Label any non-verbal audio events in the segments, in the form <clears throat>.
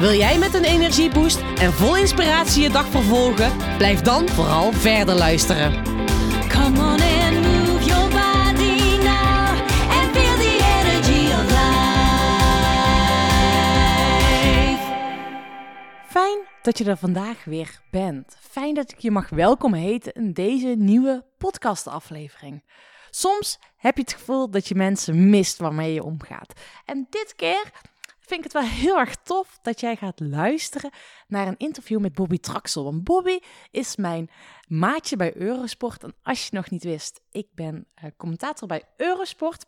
Wil jij met een energieboost en vol inspiratie je dag vervolgen? Blijf dan vooral verder luisteren. Come on and move your body now and feel the energy of life. Fijn dat je er vandaag weer bent. Fijn dat ik je mag welkom heten in deze nieuwe podcastaflevering. Soms heb je het gevoel dat je mensen mist waarmee je omgaat. En dit keer vind ik het wel heel erg tof dat jij gaat luisteren naar een interview met Bobby Traxel. Want Bobby is mijn maatje bij Eurosport. En als je nog niet wist, ik ben eh, commentator bij Eurosport.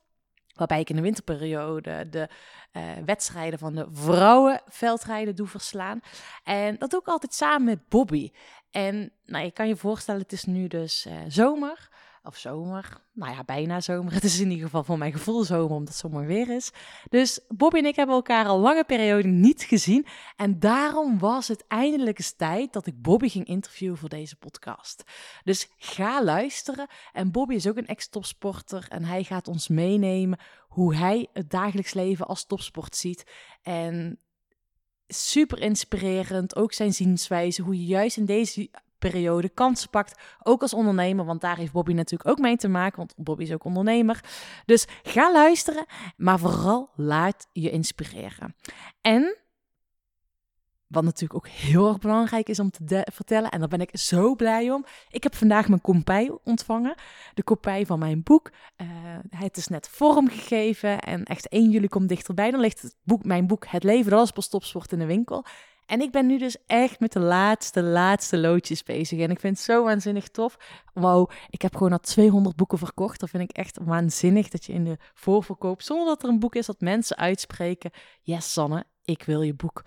Waarbij ik in de winterperiode de eh, wedstrijden van de vrouwenveldrijden doe verslaan. En dat doe ik altijd samen met Bobby. En nou, je kan je voorstellen, het is nu dus eh, zomer. Of zomer. Nou ja, bijna zomer. <laughs> Het is in ieder geval voor mijn gevoel zomer, omdat het zomer weer is. Dus Bobby en ik hebben elkaar al lange periode niet gezien. En daarom was het eindelijk eens tijd dat ik Bobby ging interviewen voor deze podcast. Dus ga luisteren. En Bobby is ook een ex-topsporter. En hij gaat ons meenemen hoe hij het dagelijks leven als topsport ziet. En super inspirerend. Ook zijn zienswijze. Hoe je juist in deze periode kansen pakt. Ook als ondernemer, want daar heeft Bobby natuurlijk ook mee te maken. Want Bobby is ook ondernemer. Dus ga luisteren, maar vooral laat je inspireren. En wat natuurlijk ook heel erg belangrijk is om te vertellen, en daar ben ik zo blij om. Ik heb vandaag mijn kopij ontvangen. De kopij van mijn boek. Eh, het is net vormgegeven en echt 1 juli komt dichterbij. Dan ligt het boek, mijn boek Het Leven, is pas topsport in de winkel. En ik ben nu dus echt met de laatste, laatste loodjes bezig. En ik vind het zo waanzinnig tof. Wow, ik heb gewoon al 200 boeken verkocht. Dat vind ik echt waanzinnig dat je in de voorverkoop, zonder dat er een boek is, dat mensen uitspreken. Yes, Sanne, ik wil je boek.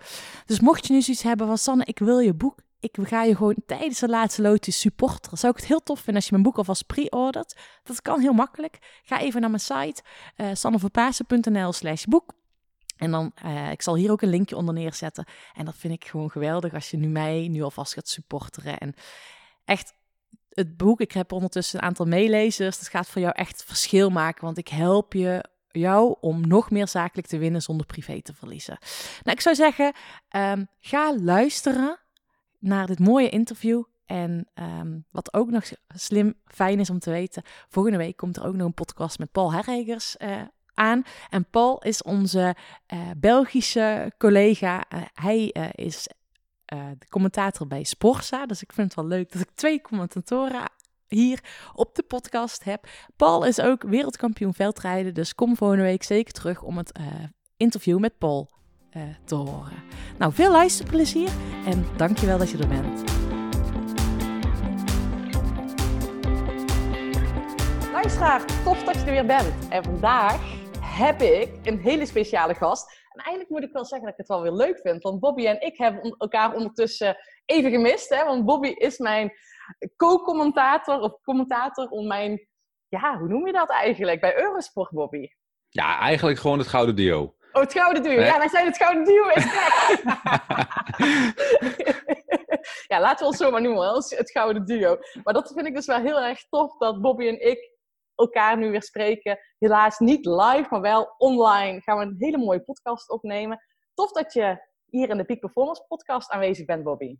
Dus mocht je nu zoiets hebben van Sanne, ik wil je boek. Ik ga je gewoon tijdens de laatste loodjes supporteren. Zou ik het heel tof vinden als je mijn boek alvast pre-ordert. Dat kan heel makkelijk. Ga even naar mijn site, uh, sanneverpaasen.nl slash boek. En dan, uh, ik zal hier ook een linkje onder neerzetten. En dat vind ik gewoon geweldig als je nu mij nu alvast gaat supporteren. En echt, het boek, ik heb ondertussen een aantal meelezers. Dat gaat voor jou echt verschil maken, want ik help je jou om nog meer zakelijk te winnen zonder privé te verliezen. Nou, ik zou zeggen, um, ga luisteren naar dit mooie interview. En um, wat ook nog slim, fijn is om te weten, volgende week komt er ook nog een podcast met Paul Herregers uh, En Paul is onze uh, Belgische collega. Uh, hij uh, is de commentator bij Sporza. Dus ik vind het wel leuk dat ik twee commentatoren hier op de podcast heb. Paul is ook wereldkampioen veldrijden. Dus kom volgende week zeker terug om het interview met Paul te horen. Nou, veel luisterplezier en dankjewel dat je er bent. Luisteraar, tof dat je er weer bent. En vandaag heb ik een hele speciale gast. En eigenlijk moet ik wel zeggen dat ik het wel weer leuk vind. Want Bobby en ik hebben elkaar ondertussen even gemist. Hè? Want Bobby is mijn co-commentator of commentator om mijn... Ja, hoe noem je dat eigenlijk? Bij Eurosport, Bobby. Ja, eigenlijk gewoon het gouden duo. Oh, het gouden duo. Ja, wij zijn het gouden duo. <laughs> Ja, laten we ons zo maar noemen. Het gouden duo. Maar dat vind ik dus wel heel erg tof dat Bobby en ik elkaar nu weer spreken. Helaas niet live, maar wel online gaan we een hele mooie podcast opnemen. Tof dat je hier in de Peak Performance podcast aanwezig bent, Bobby.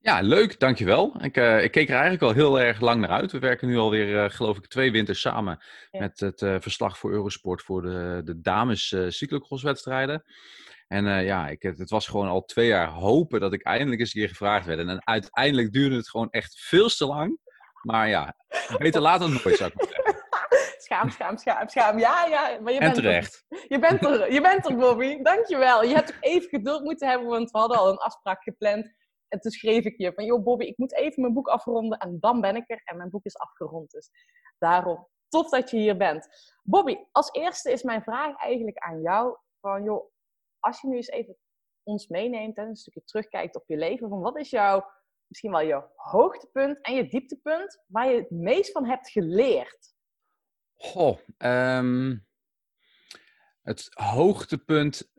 Ja, leuk, dankjewel. Ik, uh, ik keek er eigenlijk al heel erg lang naar uit. We werken nu alweer, uh, geloof ik, twee winters samen ja. met het uh, verslag voor Eurosport voor de, de dames cyclocrosswedstrijden. En ja, ik, het was gewoon al twee jaar hopen dat ik eindelijk eens een keer gevraagd werd. En uiteindelijk duurde het gewoon echt veel te lang. Maar ja, beter later dan nooit, zou ik maar zeggen. Schaam, schaam, schaam, schaam. Ja, ja. Maar je en bent terecht. Er. Je bent er, je bent er, Bobby. Dankjewel. Je hebt ook even geduld moeten hebben, want we hadden al een afspraak gepland. En toen schreef ik je van, joh Bobby, ik moet even mijn boek afronden. En dan ben ik er. En mijn boek is afgerond. Dus daarom, tof dat je hier bent. Bobby, als eerste is mijn vraag eigenlijk aan jou. Van, joh, als je nu eens even ons meeneemt en een stukje terugkijkt op je leven. Van wat is jouw misschien wel je hoogtepunt en je dieptepunt waar je het meest van hebt geleerd? Goh, ehm, het hoogtepunt,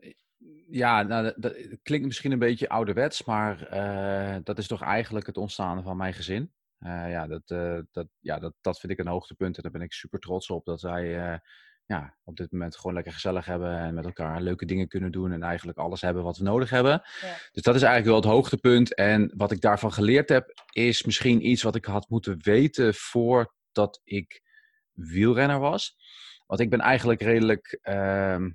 ja, nou, dat, dat klinkt misschien een beetje ouderwets, maar eh, dat is toch eigenlijk het ontstaan van mijn gezin. Eh, ja, dat, eh, dat, ja dat, dat vind ik een hoogtepunt en daar ben ik super trots op dat wij ja, op dit moment gewoon lekker gezellig hebben en met elkaar leuke dingen kunnen doen en eigenlijk alles hebben wat we nodig hebben. Ja. Dus dat is eigenlijk wel het hoogtepunt. En wat ik daarvan geleerd heb, is misschien iets wat ik had moeten weten voordat ik wielrenner was. Want ik ben eigenlijk redelijk ehm,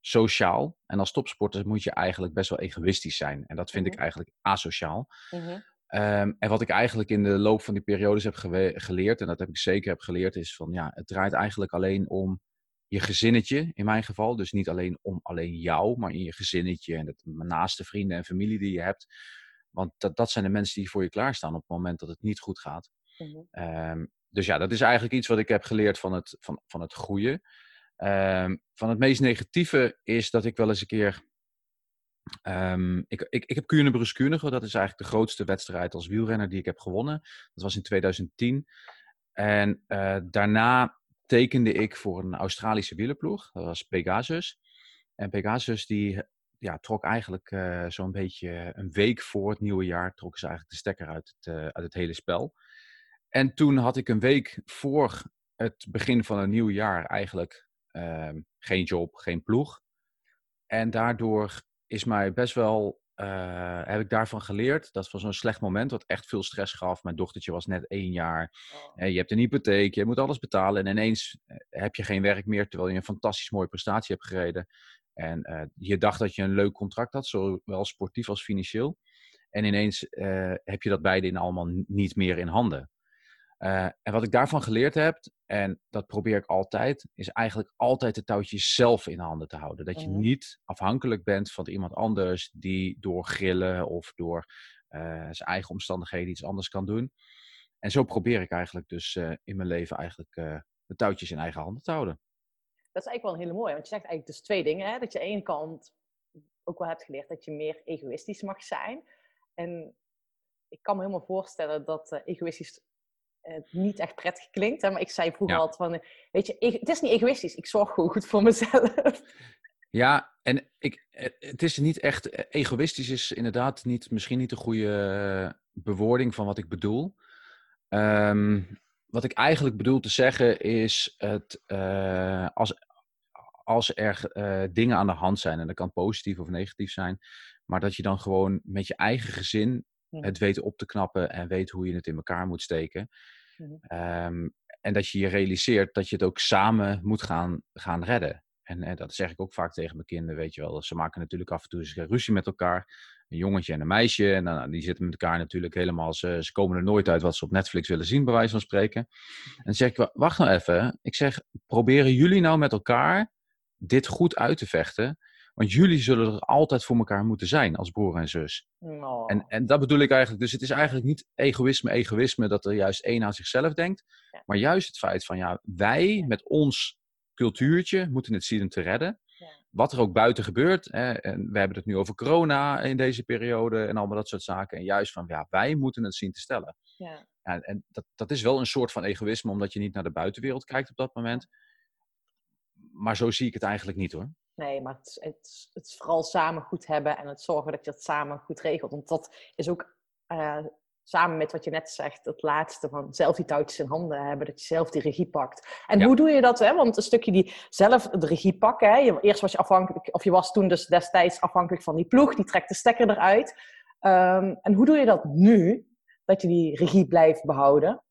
sociaal. En als topsporter moet je eigenlijk best wel egoïstisch zijn. En dat vind ik Mhm. eigenlijk asociaal. Mhm. Ehm, en wat ik eigenlijk in de loop van die periodes heb geleerd, en dat heb ik zeker heb geleerd, is van ja, het draait eigenlijk alleen om je gezinnetje, in mijn geval. Dus niet alleen om alleen jou, maar in je gezinnetje en het naaste vrienden en familie die je hebt. Want dat, dat zijn de mensen die voor je klaarstaan op het moment dat het niet goed gaat. Mhm. Ehm, dus ja, dat is eigenlijk iets wat ik heb geleerd van het, van, van het goede. Ehm, van het meest negatieve is dat ik wel eens een keer. ehm, ik, ik, ik heb Kuurne Kuurne, dat is eigenlijk de grootste wedstrijd als wielrenner die ik heb gewonnen. Dat was in 2010. En eh, daarna tekende ik voor een Australische wielerploeg. Dat was Pegasus. En Pegasus die ja, trok eigenlijk eh, zo'n beetje een week voor het nieuwe jaar, trokken ze eigenlijk de stekker uit het, eh, uit het hele spel. En toen had ik een week voor het begin van een nieuw jaar eigenlijk ehm, geen job, geen ploeg. En daardoor is mij best wel, eh, heb ik daarvan geleerd. Dat was zo'n slecht moment, wat echt veel stress gaf. Mijn dochtertje was net één jaar. Oh. Eh, je hebt een hypotheek, je moet alles betalen. En ineens eh, heb je geen werk meer, terwijl je een fantastisch mooie prestatie hebt gereden. En je dacht dat je een leuk contract had, zowel sportief als financieel. En ineens heb je dat beide in allemaal niet meer in handen. Eh, en wat ik daarvan geleerd heb, en dat probeer ik altijd, is eigenlijk altijd de touwtjes zelf in handen te houden. Dat je Mhm. niet afhankelijk bent van iemand anders die door grillen of door eh, zijn eigen omstandigheden iets anders kan doen. En zo probeer ik eigenlijk dus eh, in mijn leven eigenlijk de touwtjes in eigen handen te houden. Dat is eigenlijk wel een hele mooie, want je zegt eigenlijk dus twee dingen. Hè? Dat je aan de ene kant ook wel hebt geleerd dat je meer egoïstisch mag zijn. En ik kan me helemaal voorstellen dat egoïstisch niet echt prettig klinkt. Hè? Maar ik zei vroeger Ja. altijd van, eh, weet je, het is niet egoïstisch. Ik zorg gewoon goed voor mezelf. Ja, en ik, eh, het is niet echt eh, egoïstisch, is inderdaad niet, misschien niet de goede eh, bewoording van wat ik bedoel. Ehm, wat ik eigenlijk bedoel te zeggen is, het, eh, als, als er eh, dingen aan de hand zijn, en dat kan positief of negatief zijn, maar dat je dan gewoon met je eigen gezin Mhm. het weet op te knappen en weet hoe je het in elkaar moet steken. Mhm. Ehm, en dat je je realiseert dat je het ook samen moet gaan, gaan redden. En, eh, dat zeg ik ook vaak tegen mijn kinderen, weet je wel. Ze maken natuurlijk af en toe eens ruzie met elkaar. Een jongetje en een meisje. En dan, die zitten met elkaar natuurlijk helemaal... Ze, ze komen er nooit uit wat ze op Netflix willen zien, bij wijze van spreken. En dan zeg ik, wa- wacht nou even. Ik zeg, proberen jullie nou met elkaar dit goed uit te vechten? Want jullie zullen er altijd voor elkaar moeten zijn als broer en zus. Oh. En, en dat bedoel ik eigenlijk. Dus het is eigenlijk niet egoïsme, egoïsme dat er juist één aan zichzelf denkt. Ja. Maar juist het feit van ja, wij met ons cultuurtje moeten het zien te redden. Ja. Wat er ook buiten gebeurt. Hè, en we hebben het nu over corona in deze periode en allemaal dat soort zaken. En juist van ja, wij moeten het zien te stellen. ja. Ja, en dat, dat is wel een soort van egoïsme, omdat je niet naar de buitenwereld kijkt op dat moment. Maar zo zie ik het eigenlijk niet hoor. Nee, maar het, is- het, het vooral samen goed hebben en het zorgen dat je het samen goed regelt. Want dat is ook eh, samen met wat je net zegt, het laatste van zelf die touwtjes in handen hebben, dat je zelf die regie pakt. En Ja. hoe doe je dat? Hè? Want een stukje die zelf de regie pakken. Hè? Je- Eerst was je afhankelijk, of je was toen dus destijds afhankelijk van die ploeg, die trekt de stekker eruit. Ehm, en hoe doe je dat nu? Dat je die regie blijft behouden?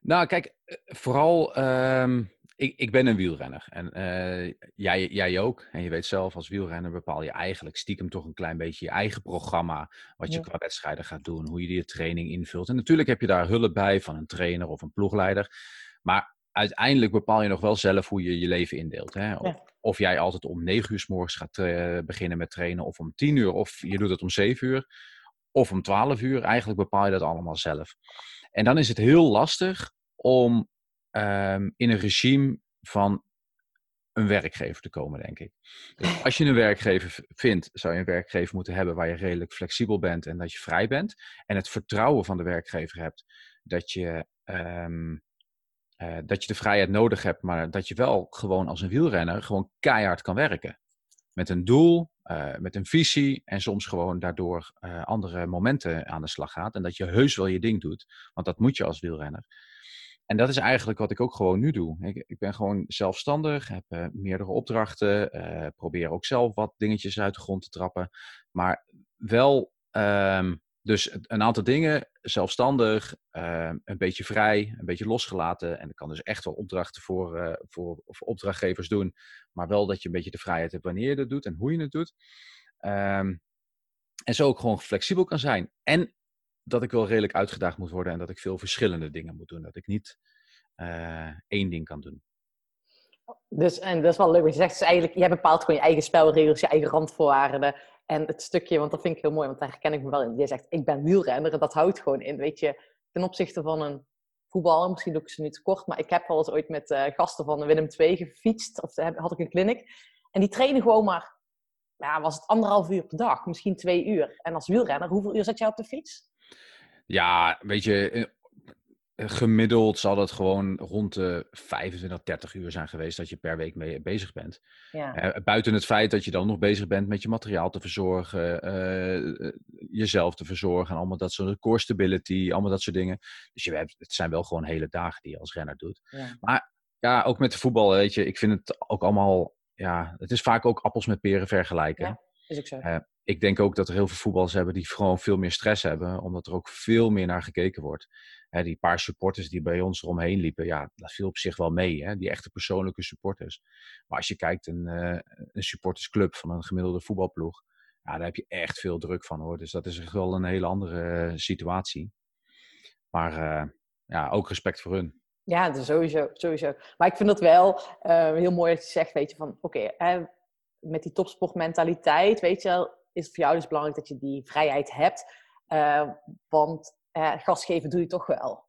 Nou, kijk, eh, vooral, ehm, ik, ik ben een wielrenner. En eh, jij, jij ook. En je weet zelf, als wielrenner bepaal je eigenlijk stiekem toch een klein beetje je eigen programma. Wat je Ja. qua wedstrijden gaat doen, hoe je je training invult. En natuurlijk heb je daar hulp bij van een trainer of een ploegleider. Maar uiteindelijk bepaal je nog wel zelf hoe je je leven indeelt. Hè? Of, Ja. of jij altijd om negen uur s morgens gaat eh, beginnen met trainen, of om tien uur, of je doet het om zeven uur, of om twaalf uur. Eigenlijk bepaal je dat allemaal zelf. En dan is het heel lastig om ehm, in een regime van een werkgever te komen, denk ik. Dus als je een werkgever vindt, zou je een werkgever moeten hebben waar je redelijk flexibel bent en dat je vrij bent. En het vertrouwen van de werkgever hebt dat je, ehm, eh, dat je de vrijheid nodig hebt, maar dat je wel gewoon als een wielrenner gewoon keihard kan werken. Met een doel, eh, met een visie en soms gewoon daardoor eh, andere momenten aan de slag gaat. En dat je heus wel je ding doet, want dat moet je als wielrenner. En dat is eigenlijk wat ik ook gewoon nu doe. Ik, ik ben gewoon zelfstandig, heb eh, meerdere opdrachten, eh, probeer ook zelf wat dingetjes uit de grond te trappen. Maar wel ehm, dus een aantal dingen, zelfstandig, ehm, een beetje vrij, een beetje losgelaten. En ik kan dus echt wel opdrachten voor, eh, voor, voor opdrachtgevers doen. Maar wel dat je een beetje de vrijheid hebt wanneer je dat doet en hoe je het doet. Ehm, en zo ook gewoon flexibel kan zijn. En dat ik wel redelijk uitgedaagd moet worden en dat ik veel verschillende dingen moet doen. Dat ik niet eh, één ding kan doen. Dus, en dat is wel leuk wat je zegt. Dus eigenlijk, jij bepaalt gewoon je eigen spelregels, je eigen randvoorwaarden. En het stukje, want dat vind ik heel mooi, want daar herken ik me wel in. Jij zegt, ik ben wielrenner en dat houdt gewoon in. Weet je, ten opzichte van een voetballer, misschien doe ik ze nu te kort, maar ik heb wel eens ooit met eh, gasten van Willem II gefietst. Of heb- had ik een clinic. En die trainen gewoon maar, ja, was het anderhalf uur per dag, misschien twee uur. En als wielrenner, hoeveel uur zat jij op de fiets? Ja, weet je, eh, gemiddeld zal het gewoon rond de 25, 30 uur zijn geweest dat je per week mee bezig bent. Ja. Eh, buiten het feit dat je dan nog bezig bent met je materiaal te verzorgen, eh, jezelf te verzorgen en allemaal dat soort core stability, allemaal dat soort dingen. Dus je hebt, het zijn wel gewoon hele dagen die je als renner doet. Ja. Ja, ook met de voetbal, weet je, ik vind het ook allemaal, ja, het is vaak ook appels met peren vergelijken. Ja. Is ook zo. Ik denk ook dat er heel veel voetballers hebben die gewoon veel meer stress hebben, omdat er ook veel meer naar gekeken wordt. Die paar supporters die bij ons eromheen liepen, ja, dat viel op zich wel mee. Die echte persoonlijke supporters. Maar als je kijkt, een, eh, een supportersclub van een gemiddelde voetbalploeg, ja, daar heb je echt veel druk van hoor. Dus dat is echt wel een hele andere eh, situatie. Maar eh, ja, ook respect voor hun. Ja, sowieso, sowieso. Maar ik vind het wel heel mooi dat je zegt, weet je, van oké, met die topsportmentaliteit, weet je wel, is het voor jou dus belangrijk dat je die vrijheid hebt. Eh, want eh gas geven doe je toch wel.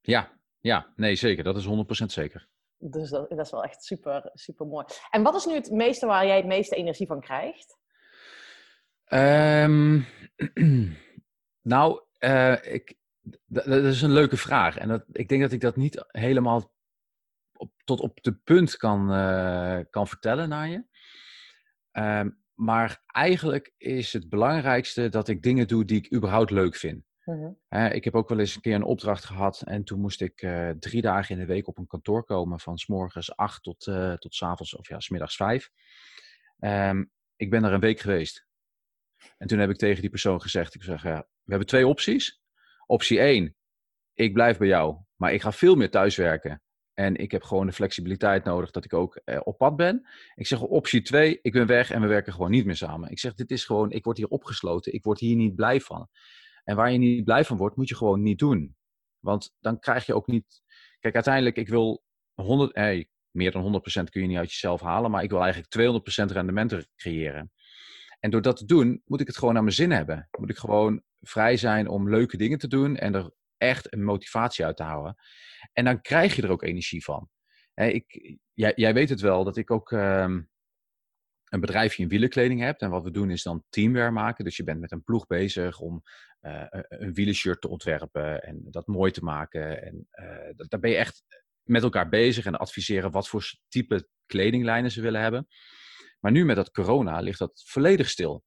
Ja, ja, nee zeker. Dat is 100% zeker. Dus dat, dat is wel echt super, super mooi. En wat is nu het meeste waar jij het meeste energie van krijgt? Ehm, <clears throat> nou, eh, ik, dat is een leuke vraag. En dat, ik denk dat ik dat niet helemaal op, tot op de punt kan, eh, kan vertellen naar je. Ehm, maar eigenlijk is het belangrijkste dat ik dingen doe die ik überhaupt leuk vind. Hè, ik heb ook wel eens een keer een opdracht gehad en toen moest ik eh, drie dagen in de week op een kantoor komen van s morgens acht tot, eh tot s avonds of ja, s middags vijf. Ehm, ik ben daar een week geweest. En toen heb ik tegen die persoon gezegd, ik zeg, ja, we hebben twee opties. Optie 1, ik blijf bij jou, maar ik ga veel meer thuiswerken. En ik heb gewoon de flexibiliteit nodig dat ik ook eh, op pad ben. Ik zeg optie 2, ik ben weg en we werken gewoon niet meer samen. Ik zeg, dit is gewoon, ik word hier opgesloten, ik word hier niet blij van. En waar je niet blij van wordt, moet je gewoon niet doen. Want dan krijg je ook niet. Kijk, uiteindelijk, ik wil 100, eh, meer dan 100% kun je niet uit jezelf halen, maar ik wil eigenlijk 200% rendement creëren. En door dat te doen, moet ik het gewoon naar mijn zin hebben. Moet ik gewoon vrij zijn om leuke dingen te doen en er echt een motivatie uit te houden. En dan krijg je er ook energie van. Ik, jij, jij weet het wel dat ik ook ehm, een bedrijfje in wielenkleding heb. En wat we doen is dan teamwear maken. Dus je bent met een ploeg bezig om eh, een- wielershirt te ontwerpen en dat mooi te maken. En eh, daar ben je echt met elkaar bezig en adviseren wat voor type kledinglijnen ze willen hebben. Maar nu met dat corona ligt dat volledig stil.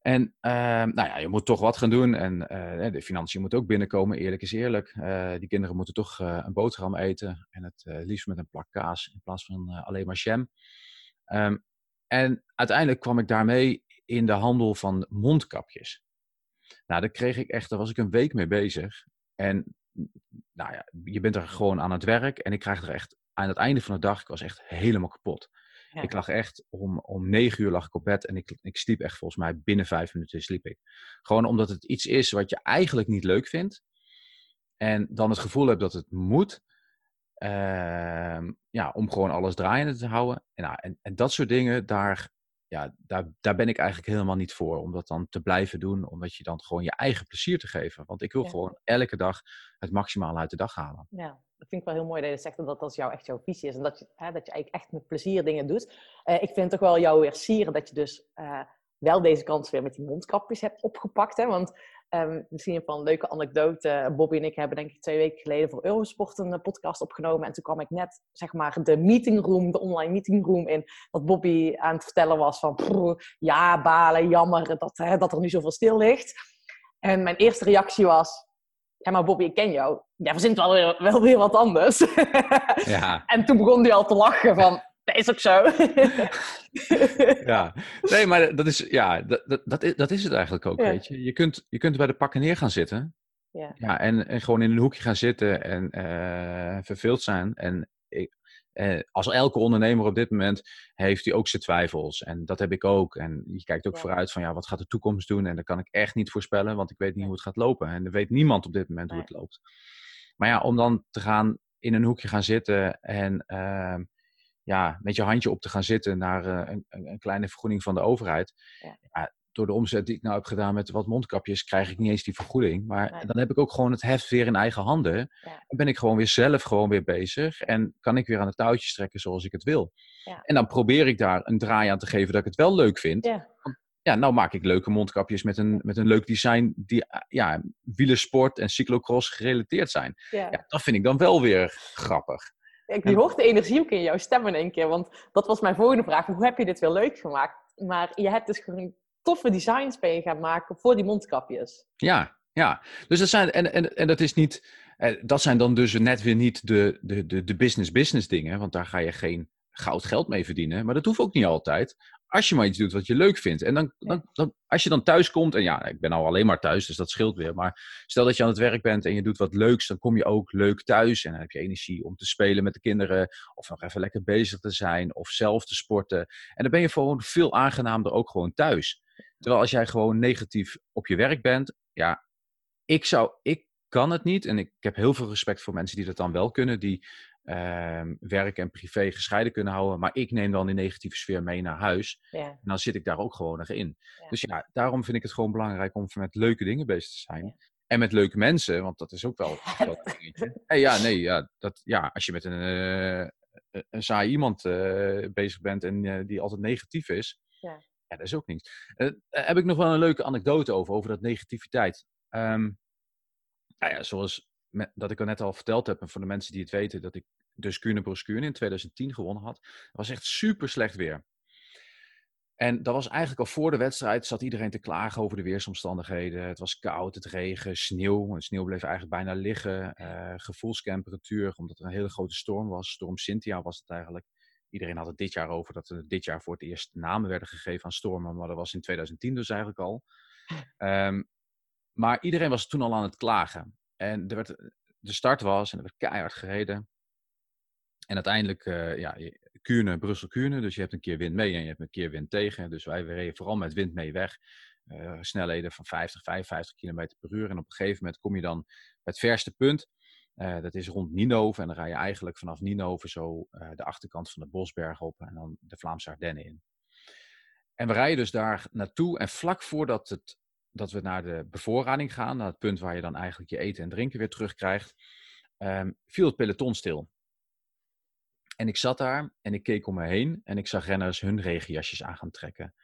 En ehm, nou ja, je moet toch wat gaan doen. En eh, de financiën moeten ook binnenkomen, eerlijk is eerlijk. Eh, die kinderen moeten toch eh, een boterham eten. En het liefst met een plak kaas in plaats van alleen maar jam. Ehm, en uiteindelijk kwam ik daarmee in de handel van mondkapjes. Nou, daar kreeg ik echt, daar was ik een week mee bezig. En nou ja, je bent er gewoon aan het werk. En ik krijg er echt aan het einde van de dag, ik was echt helemaal kapot. Ja. Ik lag echt om, om negen uur lag ik op bed en ik, ik sliep echt volgens mij binnen vijf minuten sliep ik. Gewoon omdat het iets is wat je eigenlijk niet leuk vindt. En dan het gevoel hebt dat het moet. ehm, ja, om gewoon alles draaiende te houden. En, nou, en, en dat soort dingen, daar, ja, daar, daar ben ik eigenlijk helemaal niet voor. Om dat dan te blijven doen. Omdat je dan gewoon je eigen plezier te geven. Want ik wil Ja. gewoon elke dag het maximale uit de dag halen. Ja. Dat vind ik wel heel mooi dat je zegt dat dat jouw, echt jouw visie is. En dat je, hè, dat je eigenlijk echt met plezier dingen doet. Eh, ik vind toch wel jou weer sieren dat je dus eh, wel deze kans weer met die mondkapjes hebt opgepakt. Hè? Want ehm, misschien van een leuke anekdote. Bobby en ik hebben denk ik twee weken geleden voor Eurosport een eh, podcast opgenomen. En toen kwam ik net, zeg maar, de meetingroom, de online meetingroom in. Dat Bobby aan het vertellen was van, "Pff, ja, balen, jammer dat, hè, dat er nu zoveel stil ligt. En mijn eerste reactie was, ja, maar Bobby, ik ken jou. Jij verzint wel weer, wel weer wat anders. <laughs> Ja, <laughs> en toen begon hij al te lachen van, dat is ook zo. <laughs> ja. Nee, maar dat is, ja, dat, dat, dat, is, dat is het eigenlijk ook, Ja. weet je. Je kunt, je kunt bij de pakken neer gaan zitten. Ja. Ja, en, en gewoon in een hoekje gaan zitten en eh, verveeld zijn. En ik, eh, als elke ondernemer op dit moment heeft hij ook zijn twijfels. En dat heb ik ook. En je kijkt ook Ja. vooruit van, ja, wat gaat de toekomst doen? En dat kan ik echt niet voorspellen, want ik weet niet hoe het gaat lopen. En er weet niemand op dit moment hoe het loopt. Maar ja, om dan te gaan in een hoekje gaan zitten en ehm, ja, met je handje op te gaan zitten naar eh, een, een, een kleine vergoeding van de overheid. Ja. Ja, door de omzet die ik nou heb gedaan met wat mondkapjes, krijg ik niet eens die vergoeding. Maar Nee. dan heb ik ook gewoon het heft weer in eigen handen. Ja. Dan ben ik gewoon weer zelf gewoon weer bezig. En kan ik weer aan de touwtjes trekken zoals ik het wil. Ja. En dan probeer ik daar een draai aan te geven dat ik het wel leuk vind. Ja. Ja, nou maak ik leuke mondkapjes met een, met een leuk design die eh, ja, wielersport en cyclocross gerelateerd zijn. Ja. Dat vind ik dan wel weer grappig. Ik hoort de energie ook in jouw stem in één keer. Want dat was mijn volgende vraag. Hoe heb je dit weer leuk gemaakt? Maar je hebt dus gewoon toffe designs ben je gaan maken voor die mondkapjes. Ja, ja. Dus dat zijn, en, en, en dat is niet, eh, dat zijn dan dus net weer niet de, de, de, de business-business dingen, want daar ga je geen goud geld mee verdienen. Maar dat hoeft ook niet altijd. Als je maar iets doet wat je leuk vindt. En dan, dan, dan, als je dan thuis komt, en ja, ik ben al alleen maar thuis, dus dat scheelt weer. Maar stel dat je aan het werk bent en je doet wat leuks, dan kom je ook leuk thuis. En dan heb je energie om te spelen met de kinderen, of nog even lekker bezig te zijn, of zelf te sporten. En dan ben je gewoon veel aangenaamder ook gewoon thuis. Terwijl als jij gewoon negatief op je werk bent, ja, ik zou, ik kan het niet. En ik heb heel veel respect voor mensen die dat dan wel kunnen, die ehm, werk en privé gescheiden kunnen houden. Maar ik neem dan die negatieve sfeer mee naar huis. Ja. En dan zit ik daar ook gewoon nog in. Ja. Dus ja, daarom vind ik het gewoon belangrijk om met leuke dingen bezig te zijn. Ja. En met leuke mensen, want dat is ook wel, dingetje. En ja, nee, ja, dat, ja, als je met een, een- een saai iemand eh, bezig bent en eh, die altijd negatief is, Ja. Ja, dat is ook. Eh, daar heb ik nog wel een leuke anekdote over, over dat negativiteit. Ehm, nou ja, zoals dat ik al net al verteld heb, en voor de mensen die het weten, dat ik dus Kuurne in 2010 gewonnen had. Dat was echt super slecht weer. En dat was eigenlijk al voor de wedstrijd, zat iedereen te klagen over de weersomstandigheden. Het was koud, het regen, sneeuw. De sneeuw bleef eigenlijk bijna liggen. eh, gevoelstemperatuur, omdat er een hele grote storm was. Storm Cynthia was het eigenlijk. Iedereen had het dit jaar over dat er dit jaar voor het eerst namen werden gegeven aan stormen. Maar dat was in 2010 dus eigenlijk al. Ehm, maar iedereen was toen al aan het klagen. En er werd, de start was en er werd keihard gereden. En uiteindelijk, eh ja, Kuurne, Brussel-Kuurne. Dus je hebt een keer wind mee en je hebt een keer wind tegen. Dus wij reden vooral met wind mee weg. Eh, snelheden van 50, 55 km per uur. En op een gegeven moment kom je dan bij het verste punt. Eh, dat is rond Ninove. En dan rij je eigenlijk vanaf Ninove zo eh, de achterkant van de Bosberg op. En dan de Vlaamse Ardennen in. En we rijden dus daar naartoe. En vlak voordat het, dat we naar de bevoorrading gaan, naar het punt waar je dan eigenlijk je eten en drinken weer terugkrijgt, ehm, viel het peloton stil. En ik zat daar en ik keek om me heen en ik zag renners hun regenjasjes aan gaan trekken.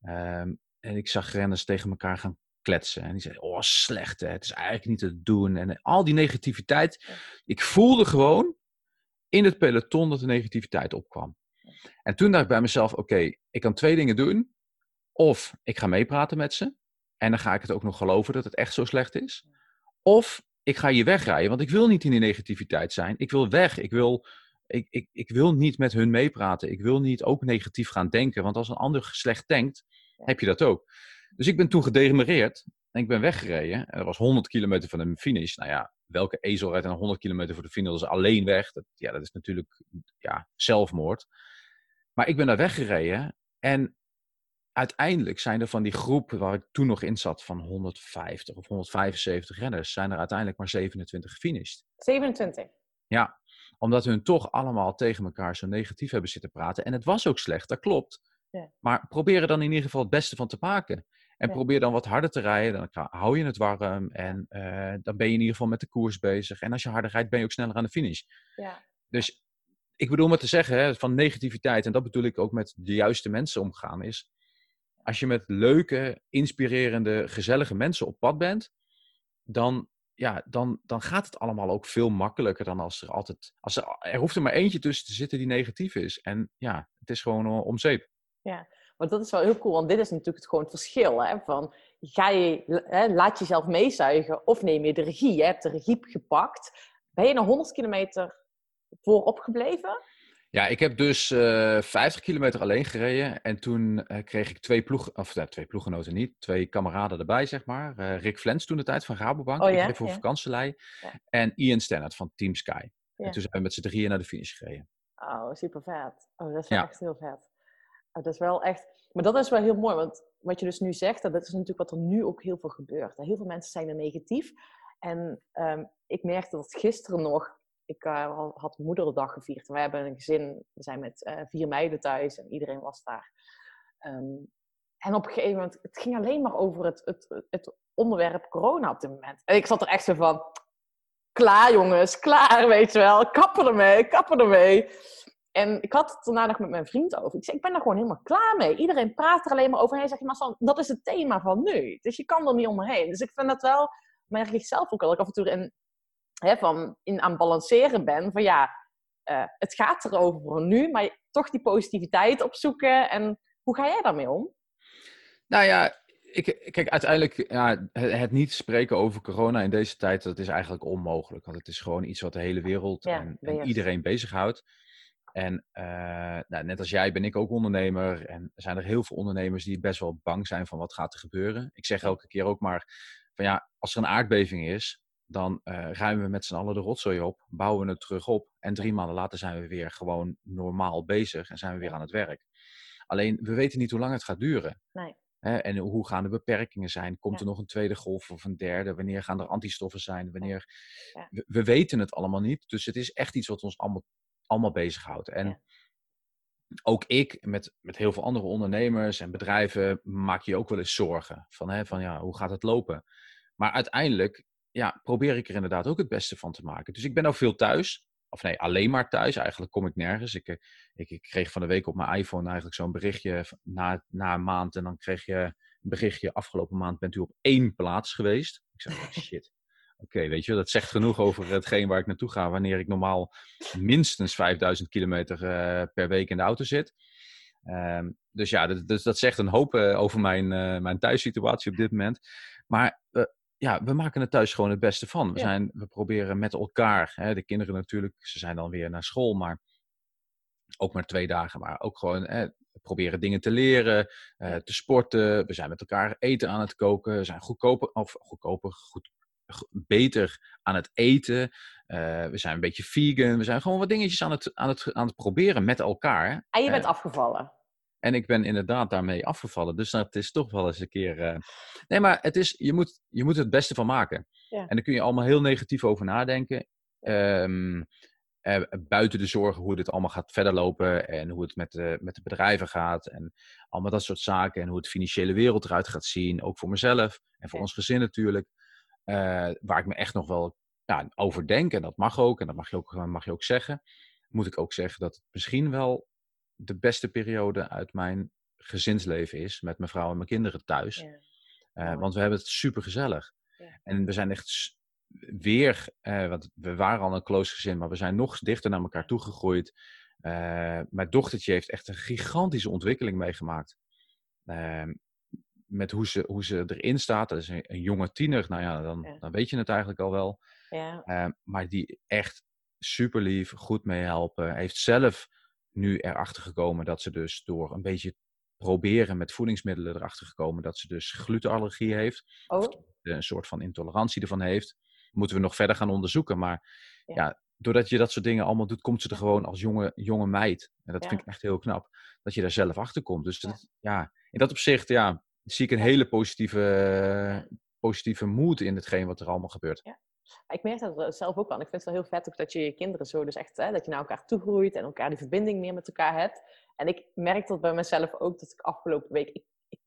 Ehm, en ik zag renners tegen elkaar gaan kletsen. En die zeiden, oh slecht hè, het is eigenlijk niet te doen. En al die negativiteit. Ik voelde gewoon in het peloton dat de negativiteit opkwam. En toen dacht ik bij mezelf, oké, ik kan twee dingen doen. Of ik ga meepraten met ze. En dan ga ik het ook nog geloven dat het echt zo slecht is. Of ik ga hier wegrijden, want ik wil niet in die negativiteit zijn. Ik wil weg. Ik wil, ik, ik, ik wil niet met hun meepraten. Ik wil niet ook negatief gaan denken. Want als een ander slecht denkt, heb je dat ook. Dus ik ben toen gedegenereerd. En ik ben weggereden. En dat was 100 kilometer van de finish. Nou ja, welke ezel rijdt dan 100 kilometer voor de finish? Dat is alleen weg. Dat, ja, dat is natuurlijk ja, zelfmoord. Maar ik ben daar weggereden. En uiteindelijk zijn er van die groep waar ik toen nog in zat van 150 of 175 renners, zijn er uiteindelijk maar 27 gefinished. 27. Ja, omdat hun toch allemaal tegen elkaar zo negatief hebben zitten praten. En het was ook slecht, dat klopt. Ja. Maar probeer er dan in ieder geval het beste van te maken. En Ja. probeer dan wat harder te rijden. Dan hou je het warm. En eh, dan ben je in ieder geval met de koers bezig. En als je harder rijdt, ben je ook sneller aan de finish. Ja. Dus ik bedoel maar te zeggen, hè, van negativiteit, en dat bedoel ik ook met de juiste mensen omgaan, is als je met leuke, inspirerende, gezellige mensen op pad bent, dan, ja, dan, dan gaat het allemaal ook veel makkelijker dan als er altijd. Als er, er hoeft er maar eentje tussen te zitten die negatief is. En ja, het is gewoon eh, om zeep. Maar dat is wel heel cool, want dit is natuurlijk het, gewoon het verschil. Hè, van, ga je, hè, laat jezelf meezuigen of neem je de regie? Je hebt de regie gepakt. Ben je naar 100 kilometer voorop gebleven? Ja, ik heb dus eh 50 kilometer alleen gereden. En toen eh, kreeg ik twee ploeg, of nee, twee ploeggenoten niet, twee kameraden erbij, zeg maar. Eh, Rick Flens toen de tijd van Rabobank. Oh ik reed voor ja. vakantielei. Ja. En Ian Stannard van Team Sky. En toen zijn we met z'n drieën naar de finish gereden. Oh, super vet. Oh, dat is echt heel vet. Oh, dat is wel echt... Maar dat is wel heel mooi, want wat je dus nu zegt, dat is natuurlijk wat er nu ook heel veel gebeurt. Heel veel mensen zijn er negatief. En ehm, ik merkte dat gisteren nog, ik eh, had- moederdag gevierd. Wij hebben een gezin, we zijn met eh, vier meiden thuis en iedereen was daar. Ehm, en op een gegeven moment, het ging alleen maar over het, het, het onderwerp corona op dit moment. En ik zat er echt zo van, klaar jongens, klaar, weet je wel. Kappen ermee, kappen ermee. En ik had het daarna nog met mijn vriend over. Ik zei, ik ben er gewoon helemaal klaar mee. Iedereen praat er alleen maar over. En hij zegt, maar San, dat is het thema van nu. Dus je kan er niet omheen. Dus ik vind dat wel, merk ik zelf ook al, dat ik af en toe in, hè, van, in aan balanceren ben. Van ja, eh, het gaat erover voor nu, maar toch die positiviteit opzoeken. En hoe ga jij daarmee om? Nou ja, ik, kijk, uiteindelijk, ja, het, niet spreken over corona in deze tijd, dat is eigenlijk onmogelijk. Want het is gewoon iets wat de hele wereld Ja, en, en iedereen bezighoudt. En eh, nou, net als jij ben ik ook ondernemer. En er zijn er heel veel ondernemers die best wel bang zijn van wat gaat er gebeuren. Ik zeg elke keer ook maar van ja, als er een aardbeving is, dan eh, ruimen we met z'n allen de rotzooi op, bouwen we het terug op. En drie maanden later zijn we weer gewoon normaal bezig en zijn we weer aan het werk. Alleen, we weten niet hoe lang het gaat duren. Nee. Hè, en hoe gaan de beperkingen zijn? Komt Ja. er nog een tweede golf of een derde? Wanneer gaan er antistoffen zijn? Wanneer... Ja. We, we weten het allemaal niet. Dus het is echt iets wat ons allemaal, allemaal bezighoudt. En Ja. ook ik, met, met heel veel andere ondernemers en bedrijven, maak je ook wel eens zorgen. Van, hè, van ja, hoe gaat het lopen? Maar uiteindelijk ja, probeer ik er inderdaad ook het beste van te maken. Dus ik ben ook veel thuis. Of nee, alleen maar thuis. Eigenlijk kom ik nergens. Ik, eh, ik, ik kreeg van de week op mijn iPhone eigenlijk zo'n berichtje na, na een maand. En dan kreeg je een berichtje, afgelopen maand bent u op één plaats geweest. Ik zei, oh, <laughs> shit. Oké, weet je, dat zegt genoeg over hetgeen waar ik naartoe ga. Wanneer ik normaal minstens 5000 kilometer eh, per week in de auto zit. Ehm, dus ja, dat, dus dat zegt een hoop eh, over mijn, eh, mijn thuissituatie op dit moment. Maar ja, we maken het thuis gewoon het beste van. We, Ja. zijn, we proberen met elkaar, hè, de kinderen natuurlijk, ze zijn dan weer naar school, maar ook maar twee dagen, maar ook gewoon hè, proberen dingen te leren, eh, te sporten. We zijn met elkaar eten aan het koken, we zijn goedkoper, of goedkoper, goed, go- beter aan het eten. Eh, we zijn een beetje vegan, we zijn gewoon wat dingetjes aan het, aan het, aan het proberen met elkaar. En je bent Eh, afgevallen. en ik ben inderdaad daarmee afgevallen. Dus dat is toch wel eens een keer. eh, Nee, maar het is, je, moet, je moet het beste van maken. Ja. En daar kun je allemaal heel negatief over nadenken. Ehm, eh, buiten de zorgen hoe dit allemaal gaat verder lopen. En hoe het met de, met de bedrijven gaat. En allemaal dat soort zaken. En hoe het financiële wereld eruit gaat zien. Ook voor mezelf. En voor Ja. ons gezin natuurlijk. Eh, waar ik me echt nog wel ja, over denk. En dat mag ook. En dat mag je ook, mag je ook zeggen. Moet ik ook zeggen dat het misschien wel de beste periode uit mijn gezinsleven is. Met mijn vrouw en mijn kinderen thuis. Ja. Eh, want we hebben het super gezellig. Ja. En we zijn echt weer, eh, want we waren al een close gezin, maar we zijn nog dichter naar elkaar toegegroeid. Eh mijn dochtertje heeft echt een gigantische ontwikkeling meegemaakt. Met hoe ze, hoe ze erin staat. Dat is een, een jonge tiener. Nou ja, dan, Ja. dan weet je het eigenlijk al wel. Ja. Ehm, maar die echt super lief, goed meehelpen. Heeft zelf nu erachter gekomen dat ze dus door een beetje proberen met voedingsmiddelen erachter gekomen dat ze dus glutenallergie heeft. Oh, Een soort van intolerantie ervan heeft. Moeten we nog verder gaan onderzoeken. Maar Ja. ja, doordat je dat soort dingen allemaal doet, komt ze er gewoon als jonge, jonge meid. En dat Ja. vind ik echt heel knap. Dat je daar zelf achter komt. Dus dat, ja, in dat opzicht ja, zie ik een hele positieve, positieve moed in hetgeen wat er allemaal gebeurt. ik merk dat zelf ook wel. Ik vind het wel heel vet ook dat je je kinderen zo dus echt, hè, dat je naar elkaar toe groeit en elkaar die verbinding meer met elkaar hebt. En ik merk dat bij mezelf ook dat ik afgelopen week, ik, ik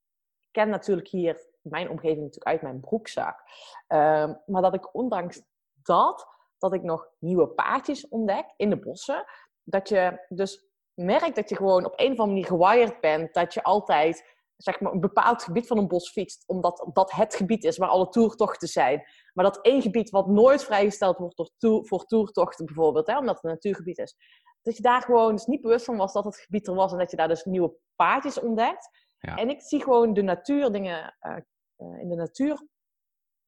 ken natuurlijk hier mijn omgeving natuurlijk uit mijn broekzak. Ehm, maar dat ik ondanks dat, dat ik nog nieuwe paadjes ontdek in de bossen. Dat je dus merkt dat je gewoon op een of andere manier gewired bent. Dat je altijd zeg maar, een bepaald gebied van een bos fietst. Omdat dat het gebied is waar alle toertochten zijn. Maar dat één gebied wat nooit vrijgesteld wordt door toer- voor toertochten bijvoorbeeld. Hè, omdat het een natuurgebied is. Dat je daar gewoon dus niet bewust van was dat het gebied er was. En dat je daar dus nieuwe paadjes ontdekt. Ja. En ik zie gewoon de natuur dingen eh, eh, in de natuur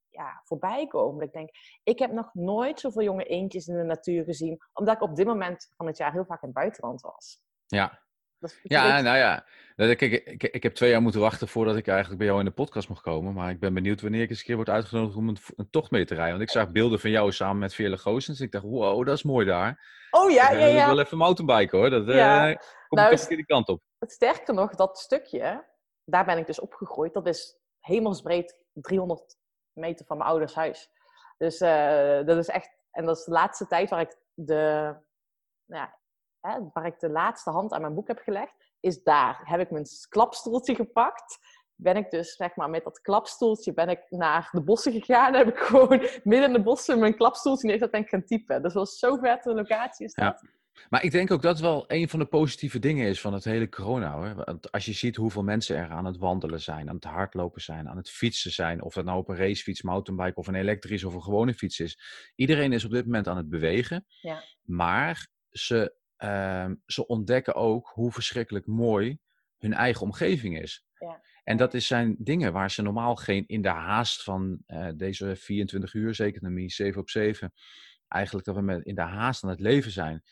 ja, voorbij komen. Ik denk, ik heb nog nooit zoveel jonge eendjes in de natuur gezien. Omdat ik op dit moment van het jaar heel vaak in het buitenland was. Ja, Dat is- ja ik- nou ja. Kijk, ik, ik heb twee jaar moeten wachten voordat ik eigenlijk bij jou in de podcast mocht komen. Maar ik ben benieuwd wanneer ik eens een keer word uitgenodigd om een, een tocht mee te rijden. Want ik zag beelden van jou samen met Veerle Goossens. Ik dacht, wow, dat is mooi daar. Oh ja, Ik ja, wil ja. wel even mountainbiken hoor. Dat eh Ja. kom Nou, ik is- toch die kant op. Het sterker nog, dat stukje, daar ben ik dus opgegroeid. Dat is hemelsbreed 300 meter van mijn ouders huis. Dus eh, dat is echt... En dat is de laatste tijd waar ik de... Nou ja, hè, waar ik de laatste hand aan mijn boek heb gelegd, is daar. Heb ik mijn klapstoeltje gepakt. Ben ik dus, zeg maar, met dat klapstoeltje ben ik naar de bossen gegaan. Heb ik gewoon midden in de bossen mijn klapstoeltje neer ben ik gaan typen. Dus dat was zo vet, de locatie is Ja. dat. Maar ik denk ook dat wel een van de positieve dingen is van het hele corona. Hoor. Want als je ziet hoeveel mensen er aan het wandelen zijn, aan het hardlopen zijn, aan het fietsen zijn. Of dat nou op een racefiets, mountainbike of een elektrische of een gewone fiets is. Iedereen is op dit moment aan het bewegen. Ja. Maar ze, ehm, ze ontdekken ook hoe verschrikkelijk mooi hun eigen omgeving is. Ja. En dat is, zijn dingen waar ze normaal geen in de haast van eh, deze 24 uur economie, 7 op 7, eigenlijk dat we met, in de haast aan het leven zijn,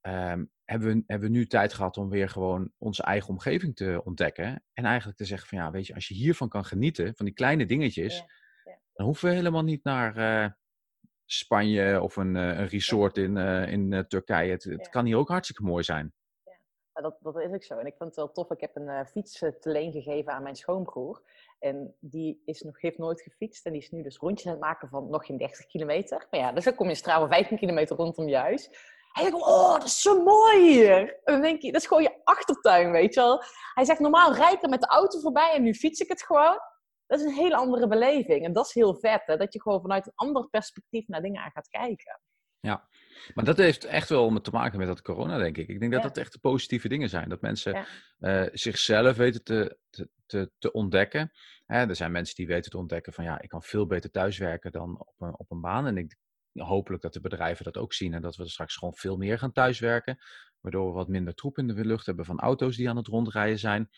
ehm, hebben, we, hebben we nu tijd gehad om weer gewoon onze eigen omgeving te ontdekken. En eigenlijk te zeggen van ja, weet je, als je hiervan kan genieten, van die kleine dingetjes, Ja, ja. dan hoeven we helemaal niet naar eh, Spanje of een, eh, een resort in, eh, in eh, Turkije. Het, het Ja. kan hier ook hartstikke mooi zijn. Maar dat, dat is ook zo. En ik vind het wel tof. Ik heb een fiets te leen gegeven aan mijn schoonbroer. En die is nog, heeft nooit gefietst. En die is nu dus rondjes aan het maken van nog geen 30 kilometer. Maar ja, dus dan kom je in Strava 15 kilometer rondom je huis. Hij zegt, oh, dat is zo mooi hier. En dan denk je, dat is gewoon je achtertuin, weet je wel. Hij zegt, normaal rijd ik er met de auto voorbij en nu fiets ik het gewoon. Dat is een hele andere beleving. En dat is heel vet, hè? dat je gewoon vanuit een ander perspectief naar dingen aan gaat kijken. Maar dat heeft echt wel te maken met dat corona, denk ik. Ik denk dat Ja. dat echt positieve dingen zijn. Dat mensen Ja. eh, zichzelf weten te, te, te, te ontdekken. Hè, er zijn mensen die weten te ontdekken van ja, ik kan veel beter thuiswerken dan op een, op een baan. En ik hopelijk dat de bedrijven dat ook zien en dat we straks gewoon veel meer gaan thuiswerken. Waardoor we wat minder troep in de lucht hebben van auto's die aan het rondrijden zijn.